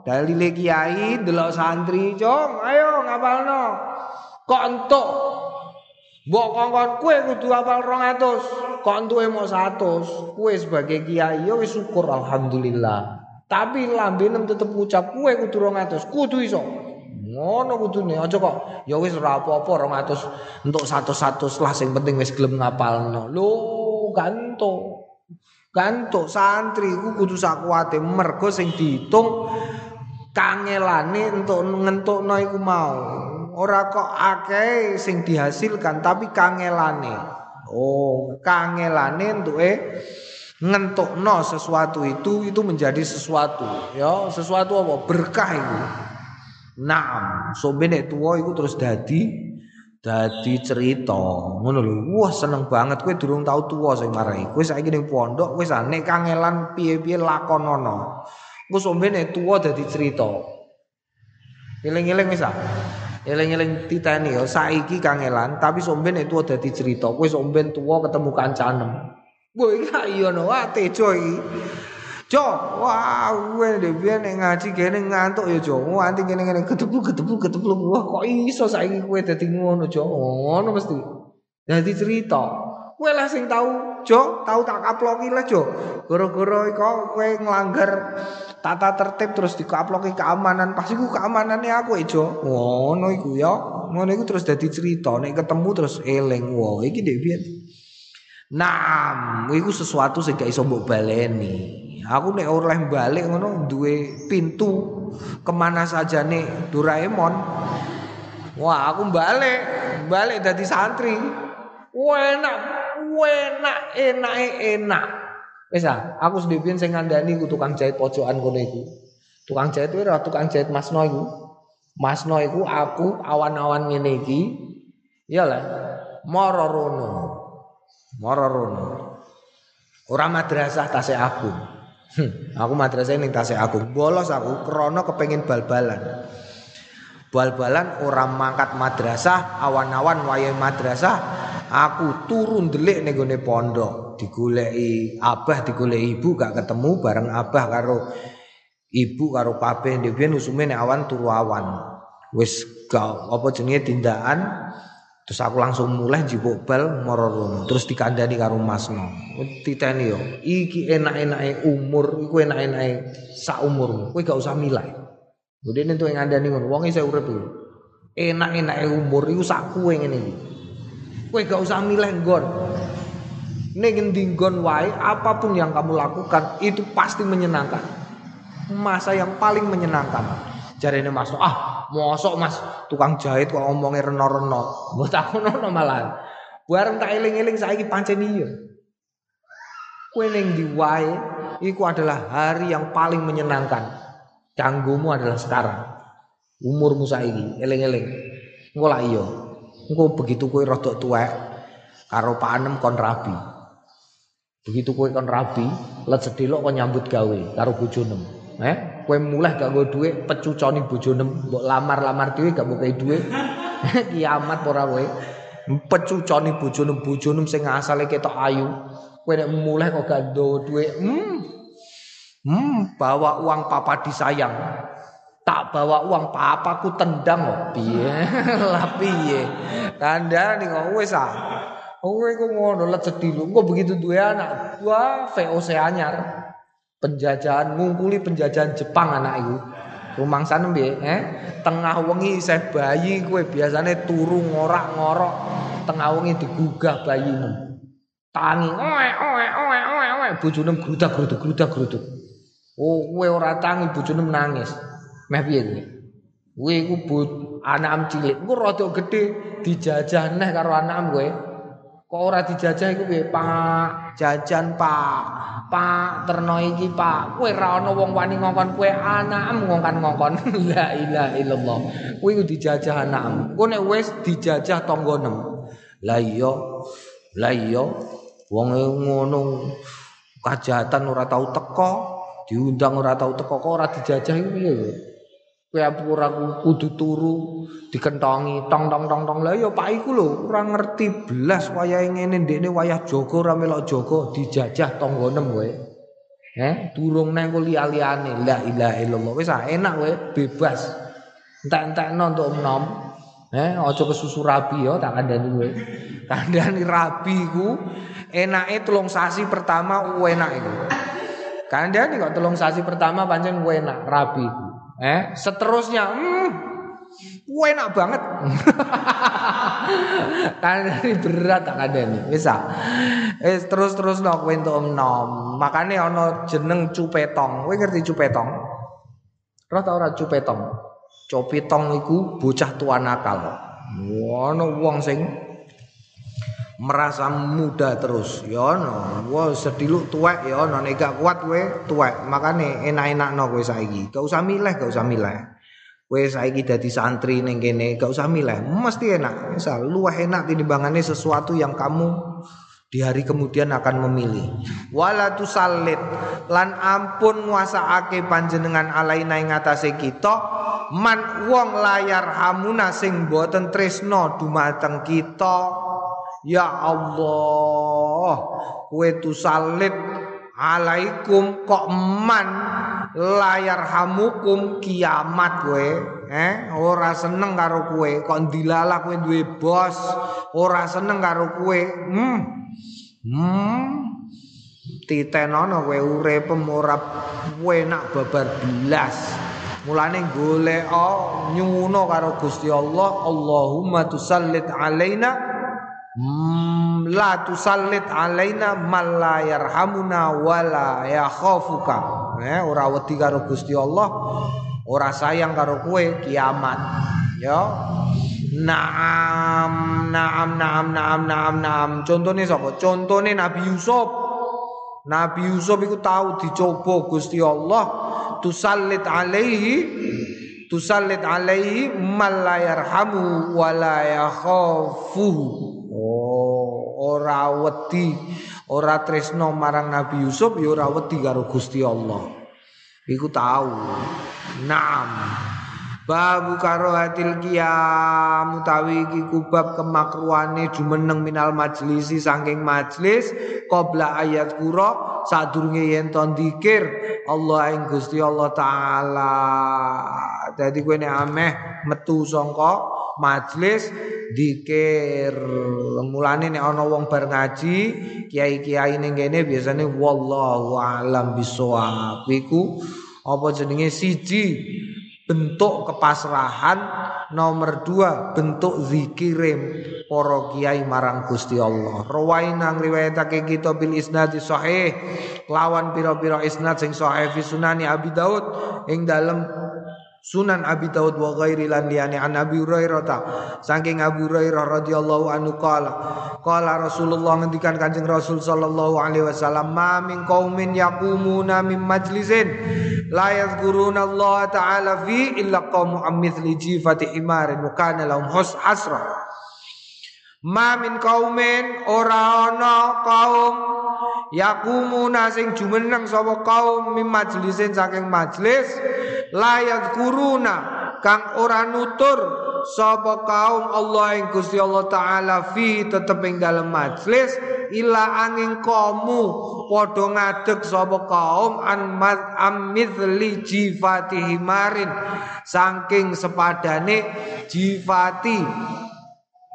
dalile kiai delok santri, "Jong, ayo ngapalno." Kok entuk Mbok kongkon kue kudu hafal 200, kok entuke mau 100. Kue sebagai kiai ya wis syukur alhamdulillah. Tapi lambene tetep ngucap kue kudu 200, kudu iso. Ngono kudune aja kok ya wis ora apa-apa 200 entuk 100-100 lah sing penting wis gelem ngapalno. Lho, ganto. Ganto santri ku kudu sakuwate mergo sing diitung kangelane entuk ngentukno iku mau. Ora kok akeh sing dihasilkan tapi kangelane. Oh, kangelane entuke ngentukno sesuatu itu itu menjadi sesuatu ya sesuatu apa berkah itu Naam, sombe nek tuwa iku terus dadi dadi cerita. Ngono lho. Wah, seneng banget kowe durung tau tuwa sing marai. Kowe saiki ning pondok wis nek kangelan piye-piye lakonono. Engko sombe nek tuwa dadi cerita. Eling-eling wis ah. Eling-eling titani ya saiki kangelan tapi sombe nek tuwa dadi cerita. Kowe sombe tuwa ketemu kancanem. Wah, iki iya no, tejo iki. Jo, wah, deh biar nek ngaji kene ngantuk ya Jo. Nganti kene kene ketemu ketemu ketemu wah kok iso saiki kowe dadi ngono Jo. Ngono mesti. Dadi cerita. Kowe lah sing tahu Jo, tahu tak kaploki lah Jo. Goro-goro iko kowe nglanggar tata tertib terus dikaploki keamanan. Pasti ku keamanannya aku ya Jo. Ngono iku ya. Ngono iku terus dadi cerita. Nek ketemu terus eling. Wah, iki dek biar. Nah, iku sesuatu sing gak iso mbok baleni. Aku nek oleh balik ngono duwe pintu ke mana saja nih Doraemon. Wah, aku balik, balik dari santri. Wah, enak, enak, enak, enak. Wis ah, aku sendiri sing ngandani ku tukang jahit pojokan kono iku. Tukang jahit kuwi tukang jahit Masno iku. Masno iku aku awan-awan ngene iki. Ya lah. Moro rono. Moro rono. Ora madrasah tasik aku. Hmm, aku madrasah ning tasik aku. Bolos aku krana kepengin bal-balan. Bal-balan orang mangkat madrasah, awan-awan wayahe madrasah, aku turun delik ning gone pondok, digoleki abah digoleki ibu gak ketemu bareng abah karo ibu karo pape ndek biyen usume nek awan turu awan. Wis gak apa jenenge tindakan terus aku langsung mulai jipuk bal moro terus dikandani karo Masno. Titeni yo, iki enak-enake umur, iku enak-enake sak umurmu. Kowe gak usah milih. Ini tuh yang ada nih wong saya urip itu. Enak-enak umur itu sak kue ngene iki. Kowe gak usah milih nggon. Ning ngendi nggon wae apa pun yang kamu lakukan itu pasti menyenangkan. Masa yang paling menyenangkan. Jarene Mas, ah, mosok Mas tukang jahit kok ngomongnya reno-reno. Mbok takono malah. Bareng tak eling-eling saiki pancen iya. Kowe ning ndi wae iku adalah hari yang paling menyenangkan. Canggumu adalah sekarang. Umurmu saiki, eling-eling. Engko lak iya. Engko begitu kowe rada tuwek karo panem kon rabi. Begitu kowe kon rabi, let sedelok kon nyambut gawe karo bojonem. Eh, kowe mulai gak nggo dhuwit pecuconi bojonem, mbok lamar-lamar dhewe gak mbok dhuwit. Kiamat ora kowe. Pecuconi bojonem bojonem sing asale ketok ayu. Kowe nek mulai kok gak ndok dhuwit. Hmm, Hmm, bawa uang papa disayang. Tak bawa uang papa ku tendang kok. Piye? Lah piye? Kandhane kok wis ah. Kowe ku ngono let sedih lu. Kok begitu duwe anak. Wah, VOC anyar. Penjajahan ngungkuli penjajahan Jepang anak iku. Rumangsane piye? Eh, tengah wengi isih bayi kowe biasane turu ngorak-ngorok. Tengah wengi digugah bayimu. Tangi oe oe oe oe oe bojone grudak-gruduk-grudak-gruduk. Oh, kowe ora tangi bojone nangis. Meh piye kowe? Kowe iku but anak cilik. Engko rada gedhe dijajah neh karo anak kowe. Kok ora dijajah iku piye, Pak? Jajan, Pak. Pak, terno iki, Pak. Kowe ora ana wong wani ngongkon kowe anakmu ngongkon-ngongkon. La ilaha illallah. Kowe iku dijajah anakmu. Kowe nek wis dijajah tanggonem. Lah iya. Lah iya. Wong ngono kajatan ora tau teko diundang ora tau teko kok ora dijajah iku piye kowe ora kudu turu dikentongi tong tong tong tong lah ya Pak iku lho ora ngerti belas wayahe ngene ndekne wayah Joko ora melok Joko dijajah tanggonem kowe Eh, durung nang liya-liyane. La ilaha illallah. Wis enak kowe, bebas. Entek-entekno untuk enom. Eh, aja kesusu rabi ya tak kandhani kowe. Kandhani rabi iku enake tulung sasi pertama enak iku. Kandhani kok telung sasi pertama pancen enak rabi. Eh, seterusnya hmm, enak banget. kandhani berat tak kandhani. Bisa. Eh terus-terus no kowe entuk nom. Makane ana jeneng cupetong. Kowe ngerti cupetong? Roh ta ora cupetong? Cupetong iku bocah tua nakal. Ono wong sing merasa muda terus. Ya no wah sedilu tuwek ya no nek gak kuat kowe tuwek. Makane enak-enakno kowe saiki. Gak usah milih gak usah milih. Kowe saiki dadi santri ning kene gak usah milih. Mesti enak. Misal luwih enak tinimbangane sesuatu yang kamu di hari kemudian akan memilih. Wala tusallit. Lan ampun nguasaake panjenengan alaina ing atase kita man wong layar hamuna sing boten tresno dumateng kita Ya Allah, kue salit. Alaikum kok man layar hamukum kiamat kue. Eh ora seneng karo kue. Kok dilala kue duwe bos? Ora seneng karo kue. Hmm. Hmm. Titenono kue urip ora enak babar belas mulane golek nyuwuna karo Gusti Allah. Allahumma tusallit alaina la tusallit alaina man la yarhamuna wala yakhafuka. Eh, ora wedi karo Gusti Allah, ora sayang karo kowe kiamat. Ya. Naam, naam, naam, naam, naam, naam. Contone sapa? Contone Nabi Yusuf. Nabi Yusuf iku tahu dicoba Gusti Allah tusallit alaihi tusallit alaihi mal la yarhamu wa la Oh, ora wedi, ora tresno marang Nabi Yusuf ya ora wedi karo Gusti Allah. Iku tahu. Naam. Babu hatil qiyam utawi iki kubab kemakruane jumeneng minal majlisi saking majlis qabla ayat kura sadurunge yen to dikir Allah ing Gusti Allah taala. Dadi kowe nek ameh metu sangka majlis dikir mulane nek ana wong bar ngaji kiai-kiai ning kene biasane wallahu alam bisawab iku apa jenenge? Siji bentuk kepasrahan. Nomor dua bentuk zikirim para kiai marang Gusti Allah. Rawaina riwayatake kita bil isnad sahih lawan pira-pira isnad sing sahih fi sunani Abi Daud ing dalem Sunan Abi Daud wa ghairi lan liyane an Abi Hurairah ta. Saking Abu Hurairah radhiyallahu anhu qala qala Rasulullah ngendikan Kanjeng Rasul sallallahu alaihi wasallam ma min qaumin yaqumuna min majlisin la yadhkuruna Allah taala fi illa qaumu amithli jifati himarin wa kana lahum hasra. Ma min qaumin ora ana kaum yakumuna sing jumeneng sapa kaum mim majlisin saking majlis layat kuruna kang ora nutur sapa kaum Allah ing Gusti Allah taala fi tetep ing dalem majlis ila angin kamu padha ngadeg sapa kaum an amithli jifati himarin saking sepadane jifati.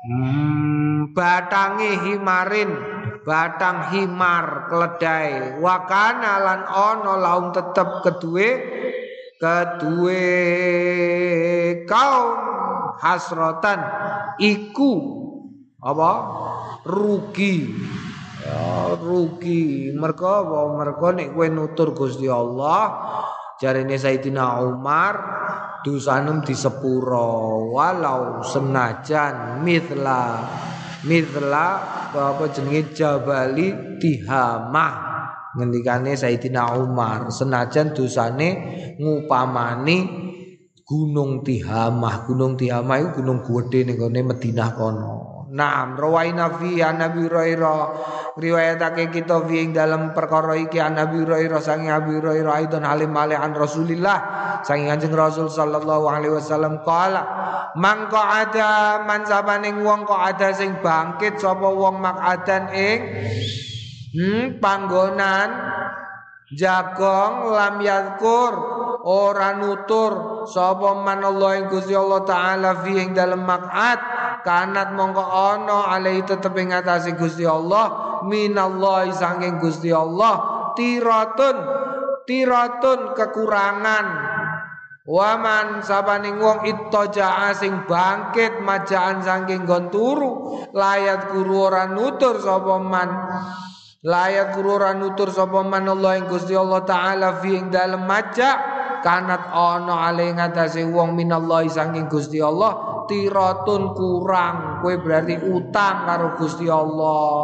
Hmm, batange himarin batang himar keledai wakana lan ono laung tetep kedue kedue kaum hasrotan iku apa? Rugi. Ya rugi. Mereka apa? Mereka nek kowe nutur Gusti Allah jarene Sayyidina Umar dosanem di sepuro. Walau senajan mitla mitla apa jenenge Jabali Tihamah ngendikane Sayyidina Umar senajan dosane ngupamani Gunung Tihamah. Gunung Tihamah itu gunung gede ning gone Madinah kono. Naam rawaina fi Nabi Hurairah. Riwayatake kita fi ing dalam perkara iki Nabi Hurairah sangi Nabi Hurairah aidon halim malih an Rasulillah. Sangi Kanjeng Rasul sallallahu alaihi wasallam mangko ada man sabaning wong kok ada sing bangkit sapa wong makadan ing hmm, panggonan jagong lam yadkur ora nutur. Sapa man Allah ing Gusti Allah taala fi ing dalem makat kanat mongko ana alai tetep ing atase Gusti Allah minallahi saking Gusti Allah tiratun tiratun kekurangan. Waman sabaning wong ittaja'a sing bangkit majaan saking gon turu layat guru ora nutur sapa man layat guru ora nutur sapa man Allah ing Gusti Allah taala fi ing dalem maja kanat ana ale ngatasé wong minallahi saking Gusti Allah tiratun kurang kowe berarti utang karo Gusti Allah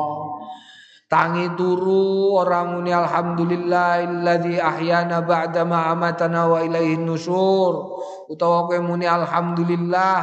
tangi turu orang muni alhamdulillahilladzi ahyana ba'da ma amatana wa ilaihi nusyur. Utawa kowe muni alhamdulillah.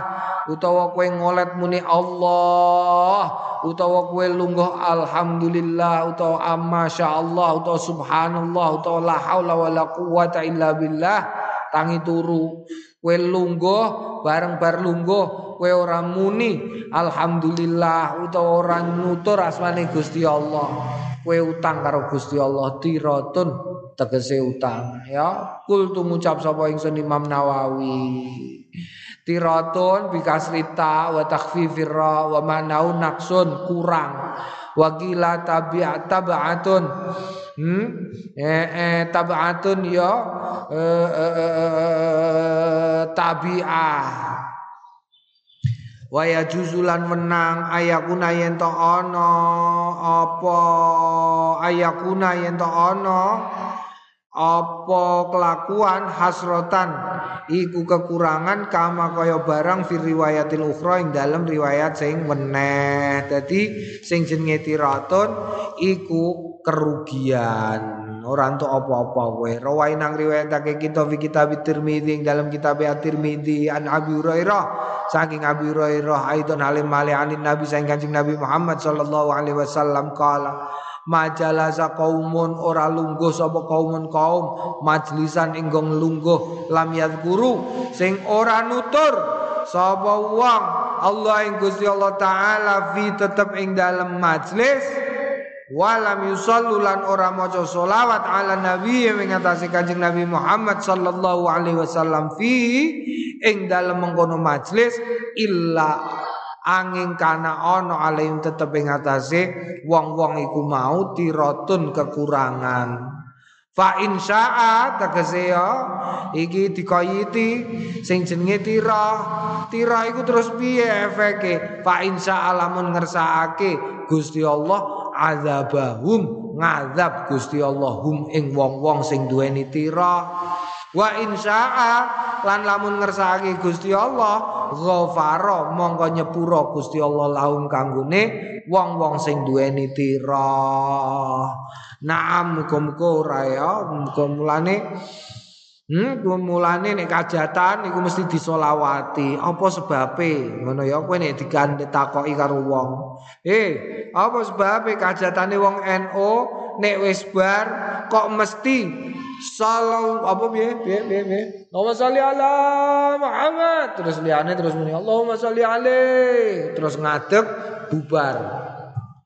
Utawa kowe ngolet muni Allah. Utawa kowe lungguh alhamdulillah. Utawa amma Allah utawa subhanallah. Utawa la haula wala quwata illa billah. Tangi turu. Kowe lungguh bareng bar lungguh kowe ora muni. Alhamdulillah utawa ora nutur asmane Gusti Allah. Kowe utang karo Gusti Allah tiratun tegese utang. Ya kul ngucap sapa ingsun Imam Nawawi. Tiratun bikasrita wa takhfifir ra wa manau naksun kurang. Wakila tabi'at tabaatun hmm? Eh, eh tabaatun ya eh, eh, eh, eh tabi'ah Waya juzulan menang ayakuna yen to ana apa ayakuna yen to ana apa kelakuan hasrotan? Iku kekurangan kama kaya barang fi riwayatil ukhra ing dalam riwayat sing weneh dadi sing jenenge tiratun iku kerugian orang tuh apa-apa kowe. Rawai nang riwayatake kita fi kitab Tirmidzi dalam kitab At-Tirmidzi an Abi Hurairah. Saking Abi Hurairah aidon halim mali anin Nabi saking Kanjeng Nabi Muhammad sallallahu alaihi wasallam kala majalasa kaumun ora lungguh sapa kaumun kaum majlisan inggong lungguh lam guru sing ora nutur sapa wong Allah ing Gusti Allah taala fi tetep ing dalam majlis walam yusallu lan ora maca selawat ala nabi mengatasi kanjeng Nabi Muhammad sallallahu alaihi wasallam fi ing dalem mengkono majlis illa angin kana ono alaihim tetep ing atase wong-wong iku mau tiratun kekurangan Fa insya'a tegese ya iki dikoyiti sing jenenge tira. Tira iku terus piye efeke? Fa insya'a lamun ngersakake Gusti Allah azabahum ngazab Gusti Allah hum ing wong-wong sing duweni tira. Wa insya'a lan lamun ngersakake Gusti Allah ghafara mongko nyepura Gusti Allah lahum kanggone wong-wong sing duweni tira. Naam muga-muga ora ya Hmm, mulane nek kajatan iku mesti disolawati. Apa sebabe? Ngono ya kowe nek digandhe takoki karo wong. Eh, apa sebabe kajatane wong NU nek wis bar kok mesti salam apa piye piye piye piye. Allahumma sholli ala Muhammad. Terus liyane terus muni Allahumma sholli alaihi. Terus ngadeg bubar.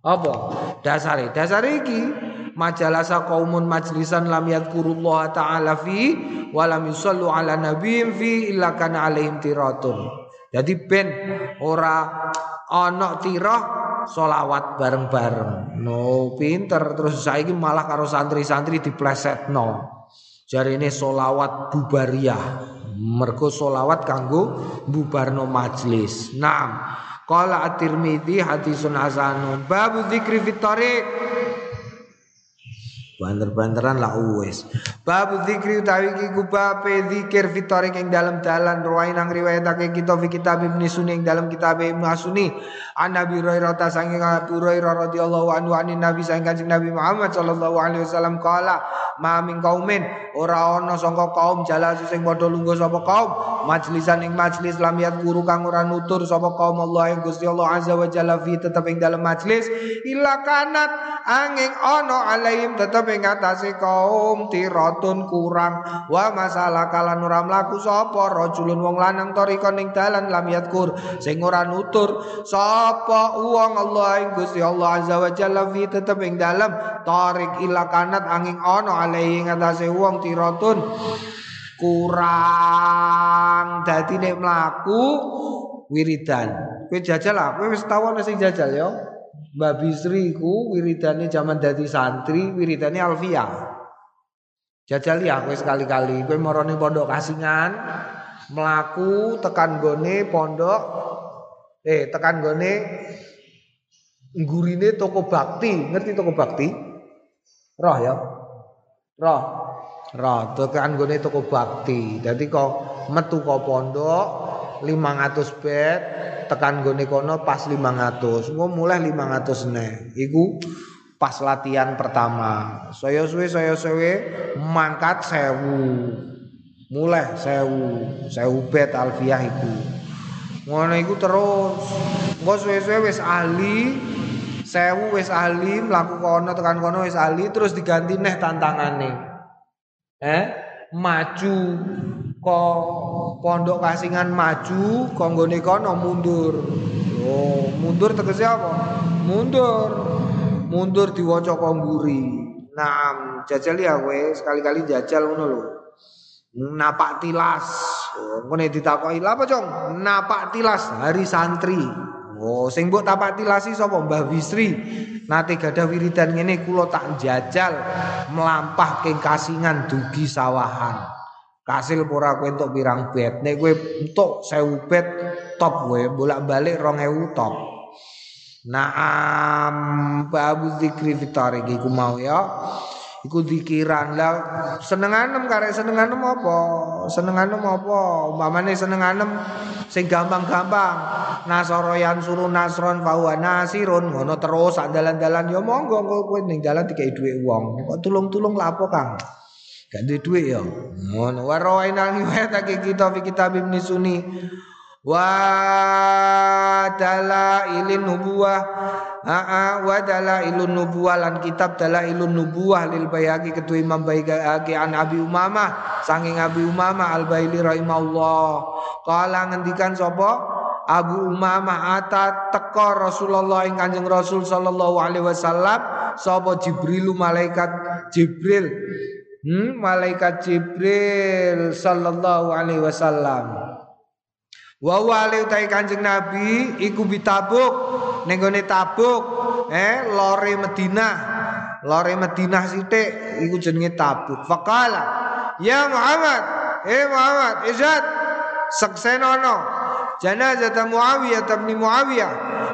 Apa? Dasare, dasare iki majalasa kaumun majlisan lam yadhkurullah ta'ala fi wa lam yusallu ala nabiyyin fi illa kana alaihim tiratun. Jadi ben ora ana tirah solawat bareng-bareng. No, pinter terus saiki malah karo santri-santri diplesetno. Jari ini solawat bubariyah. Mergo solawat kanggo bubarno majlis. Naam. Qala at-Tirmidzi hadisun hasanun. Babu dzikri fit Banter-banteran lah uwes. Bab zikri utawi iki kubape zikir fitorik ing dalam dalan ruwain nang riwayatake kita fi kitab Ibnu Sunni ing dalam kitab Ibnu Sunni. An Nabi Hurairah ta saking Abu radhiyallahu anhu anin Nabi saking Kanjeng Nabi Muhammad sallallahu alaihi wasallam kala ma min kaumin ora ana sangka kaum jalasu sing padha lungguh sapa kaum majlisan ing majlis lam yat guru kang ora nutur sapa kaum Allah ing Gusti Allah azza wa jalla fi tetep ing dalam majlis illa kanat angin ana alaihim tetep ing atase kaum tiratun kurang. Wa masalah kalan ora mlaku sapa rajulun wong lanang tarika ning dalan lam yadkur sing ora nutur sapa wong Allah ing Gusti Allah azza wa jalla fi tetep ing dalem tarik ila kanat angin ana alaihi ing atase wong kurang. Dadi nek mlaku wiridan. Kowe jajal lah kowe wis tau sing jajal ya Mbak Bisri ku wiridane zaman dadi santri, wiridane Alfia. Jajal ya kowe sekali-kali kowe marane pondok Kasingan, melaku tekan gone pondok eh tekan gone ngurine toko bakti, ngerti toko bakti? Roh ya. Roh. Roh tekan gone toko bakti. Dadi kok metu kok pondok 500 bed tekan gone kono pas 500 engko mulai 500 neh iku pas latihan pertama. Saya suwe saya suwe mangkat sewu. Mulai sewu. Sewu bet alfiah iku. Ngono iku terus. Engko suwe-suwe wis ahli sewu wis ahli mlaku kono tekan kono wis ahli terus diganti neh tantangane. Eh maju. Kok pondok kasingan maju konggone kono mundur. Oh mundur tegese apa? Mundur. Mundur diwaca kongguri nah jajal ya kowe sekali-kali jajal ngono lho. Napak tilas. Oh ngene ditakoki. Lha apa cong? Napak tilas hari santri. Oh sing mbok tapak tilasi sapa? Mbah Wisri nate gadah wiridan ngene kula tak jajal melampah kasingan dugi sawahan Kasil pura kowe entuk pirang bet. Nek kowe entuk 1000 bet top kowe bolak-balik 2000 top. Naam babu zikri fitari iku mau ya. Iku zikiran lah senenganem karek senenganem apa? Senenganem apa? Umpamane senenganem sing gampang-gampang. nasara yansuru nasron fa huwa nasirun ngono terus sak dalan-dalan ya monggo kowe ning dalan dikai dhuwit wong kok tulung-tulung lha apa Kang gak dhuwit ya? Ngono. Wa rawaina riwayatake kita fi kitab Ibnu Sunni. Wa dalailin nubuwah. Aa wa dalailun nubuwah lan kitab dalailun nubuwah lil bayaki ketua Imam Bayhaqi an Abi Umamah. Sanging Abi Umamah Al Baili rahimahullah. Kala ngendikan sapa? Abu Umamah ata teka Rasulullah ing Kanjeng Rasul sallallahu alaihi wasallam sapa Jibril malaikat Jibril hmm, malaikat Jibril sallallahu alaihi wasallam Wa wali utai Kanjeng Nabi iku bitabuk ning gone Tabuk eh lore Madinah. Lore Madinah sithik iku jenenge Tabuk. Faqala ya Muhammad, eh Muhammad, izat saksenono janazah Muawiyah bin Muawiyah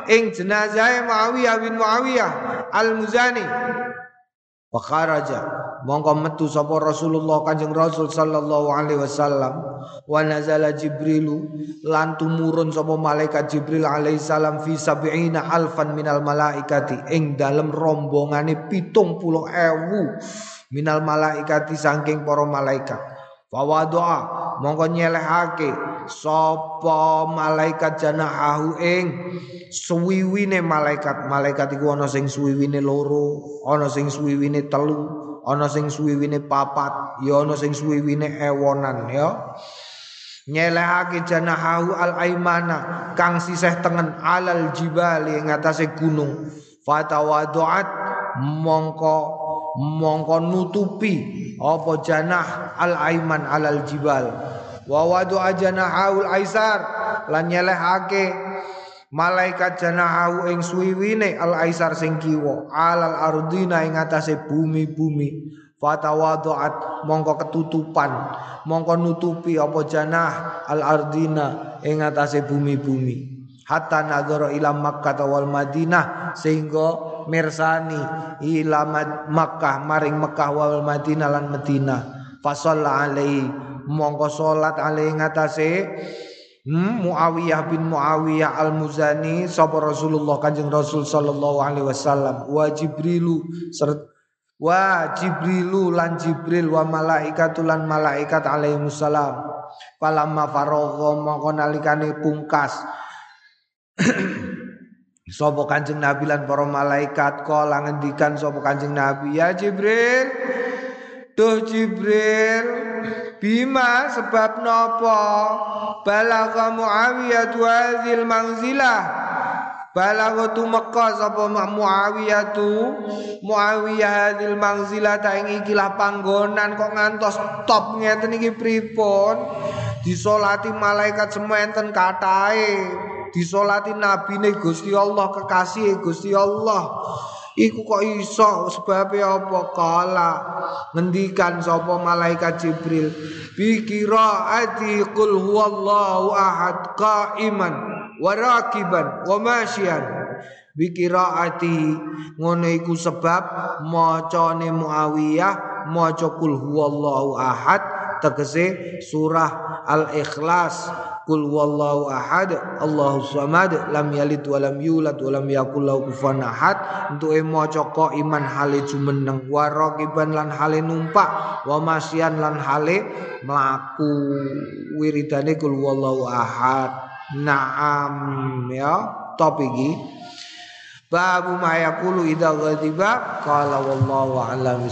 ing jenazah Muawiyah bin Muawiyah al-Muzani. Wa mongko metu sapa Rasulullah Kanjeng Rasul sallallahu alaihi wasallam. Wa nazala Jibrilu lan tumurun sapa malaikat Jibril alaihi salam fi sab'ina alfan minal malaikati. Ing dalem rombongane 70.000 minal malaikati saking para malaikat. Fawadoa mongko nyelehake sapa malaikat janahahu ing suwiwine malaikat. Malaikat iku ana sing suwiwine loro ana sing suwiwine telu ana sing suwiwine papat ya ana sing suwiwine ewonan ya. Nyelehake janahahu al aimana kang sisih tengen alal jibali ing atase gunung. Fatawaduat mongko mongko nutupi apa janah al aiman alal jibal. Wa wadu ajanahaul aisar lan nyelehake malaikat janahu ing suwiwine al aisar sing kiwa alal ardina ing atase bumi-bumi. Fatawaduat mongko ketutupan mongko nutupi apa janah al ardina ing atase bumi-bumi. Hatta nadzara ila Makkah wal Madinah sehingga mirsani ila Makkah maring Makkah wal Madinah lan Madinah. Fasalla alaihi mongko salat alaihi ngatasé Hmm, Muawiyah bin Muawiyah Al-Muzani sapa Rasulullah Kanjeng Rasul sallallahu alaihi wasallam. Wa Jibrilu wa Jibrilu lan Jibril wa malaikatu lan malaikat alaihi salam falamma faragha mongko nalikane pungkas. Sapa Kanjeng Nabi lan para malaikat kala ngendikan sapa Kanjeng Nabi ya Jibril Duh Jibril Bima sebab nopo? Balagha Muawiyah hadzal manzilah. Balagha tu Makkah sapa Muawiyah tu? Muawiyah hadzal manzilah ta ing ikilah panggonan kok ngantos top ngeten iki pripun? Disolati malaikat sementen katahe. Disolati nabine Gusti Allah kekasih Gusti Allah Iku kok iso? Sebab apa? Kala. Ngendikan sapa malaikat Jibril bi qiraati qul huwallahu ahad qaiman wa rakiban wa masyian. Bi qiraati ngono iku sebab macane Muawiyah maca qul huwallahu ahad tegese surah al-ikhlas Kul wallahu ahad Allahu samad lam yalid wa lam yulad wa lam yakul lahu kufuwan ahad. Untuk maca iman hale jumeneng wa raqiban lan hale numpak wa masyan lan hale mlaku. Wiridane kul wallahu ahad. Naam ya. Top iki. Babu ma yaqulu idza ghadiba qala wallahu a'lam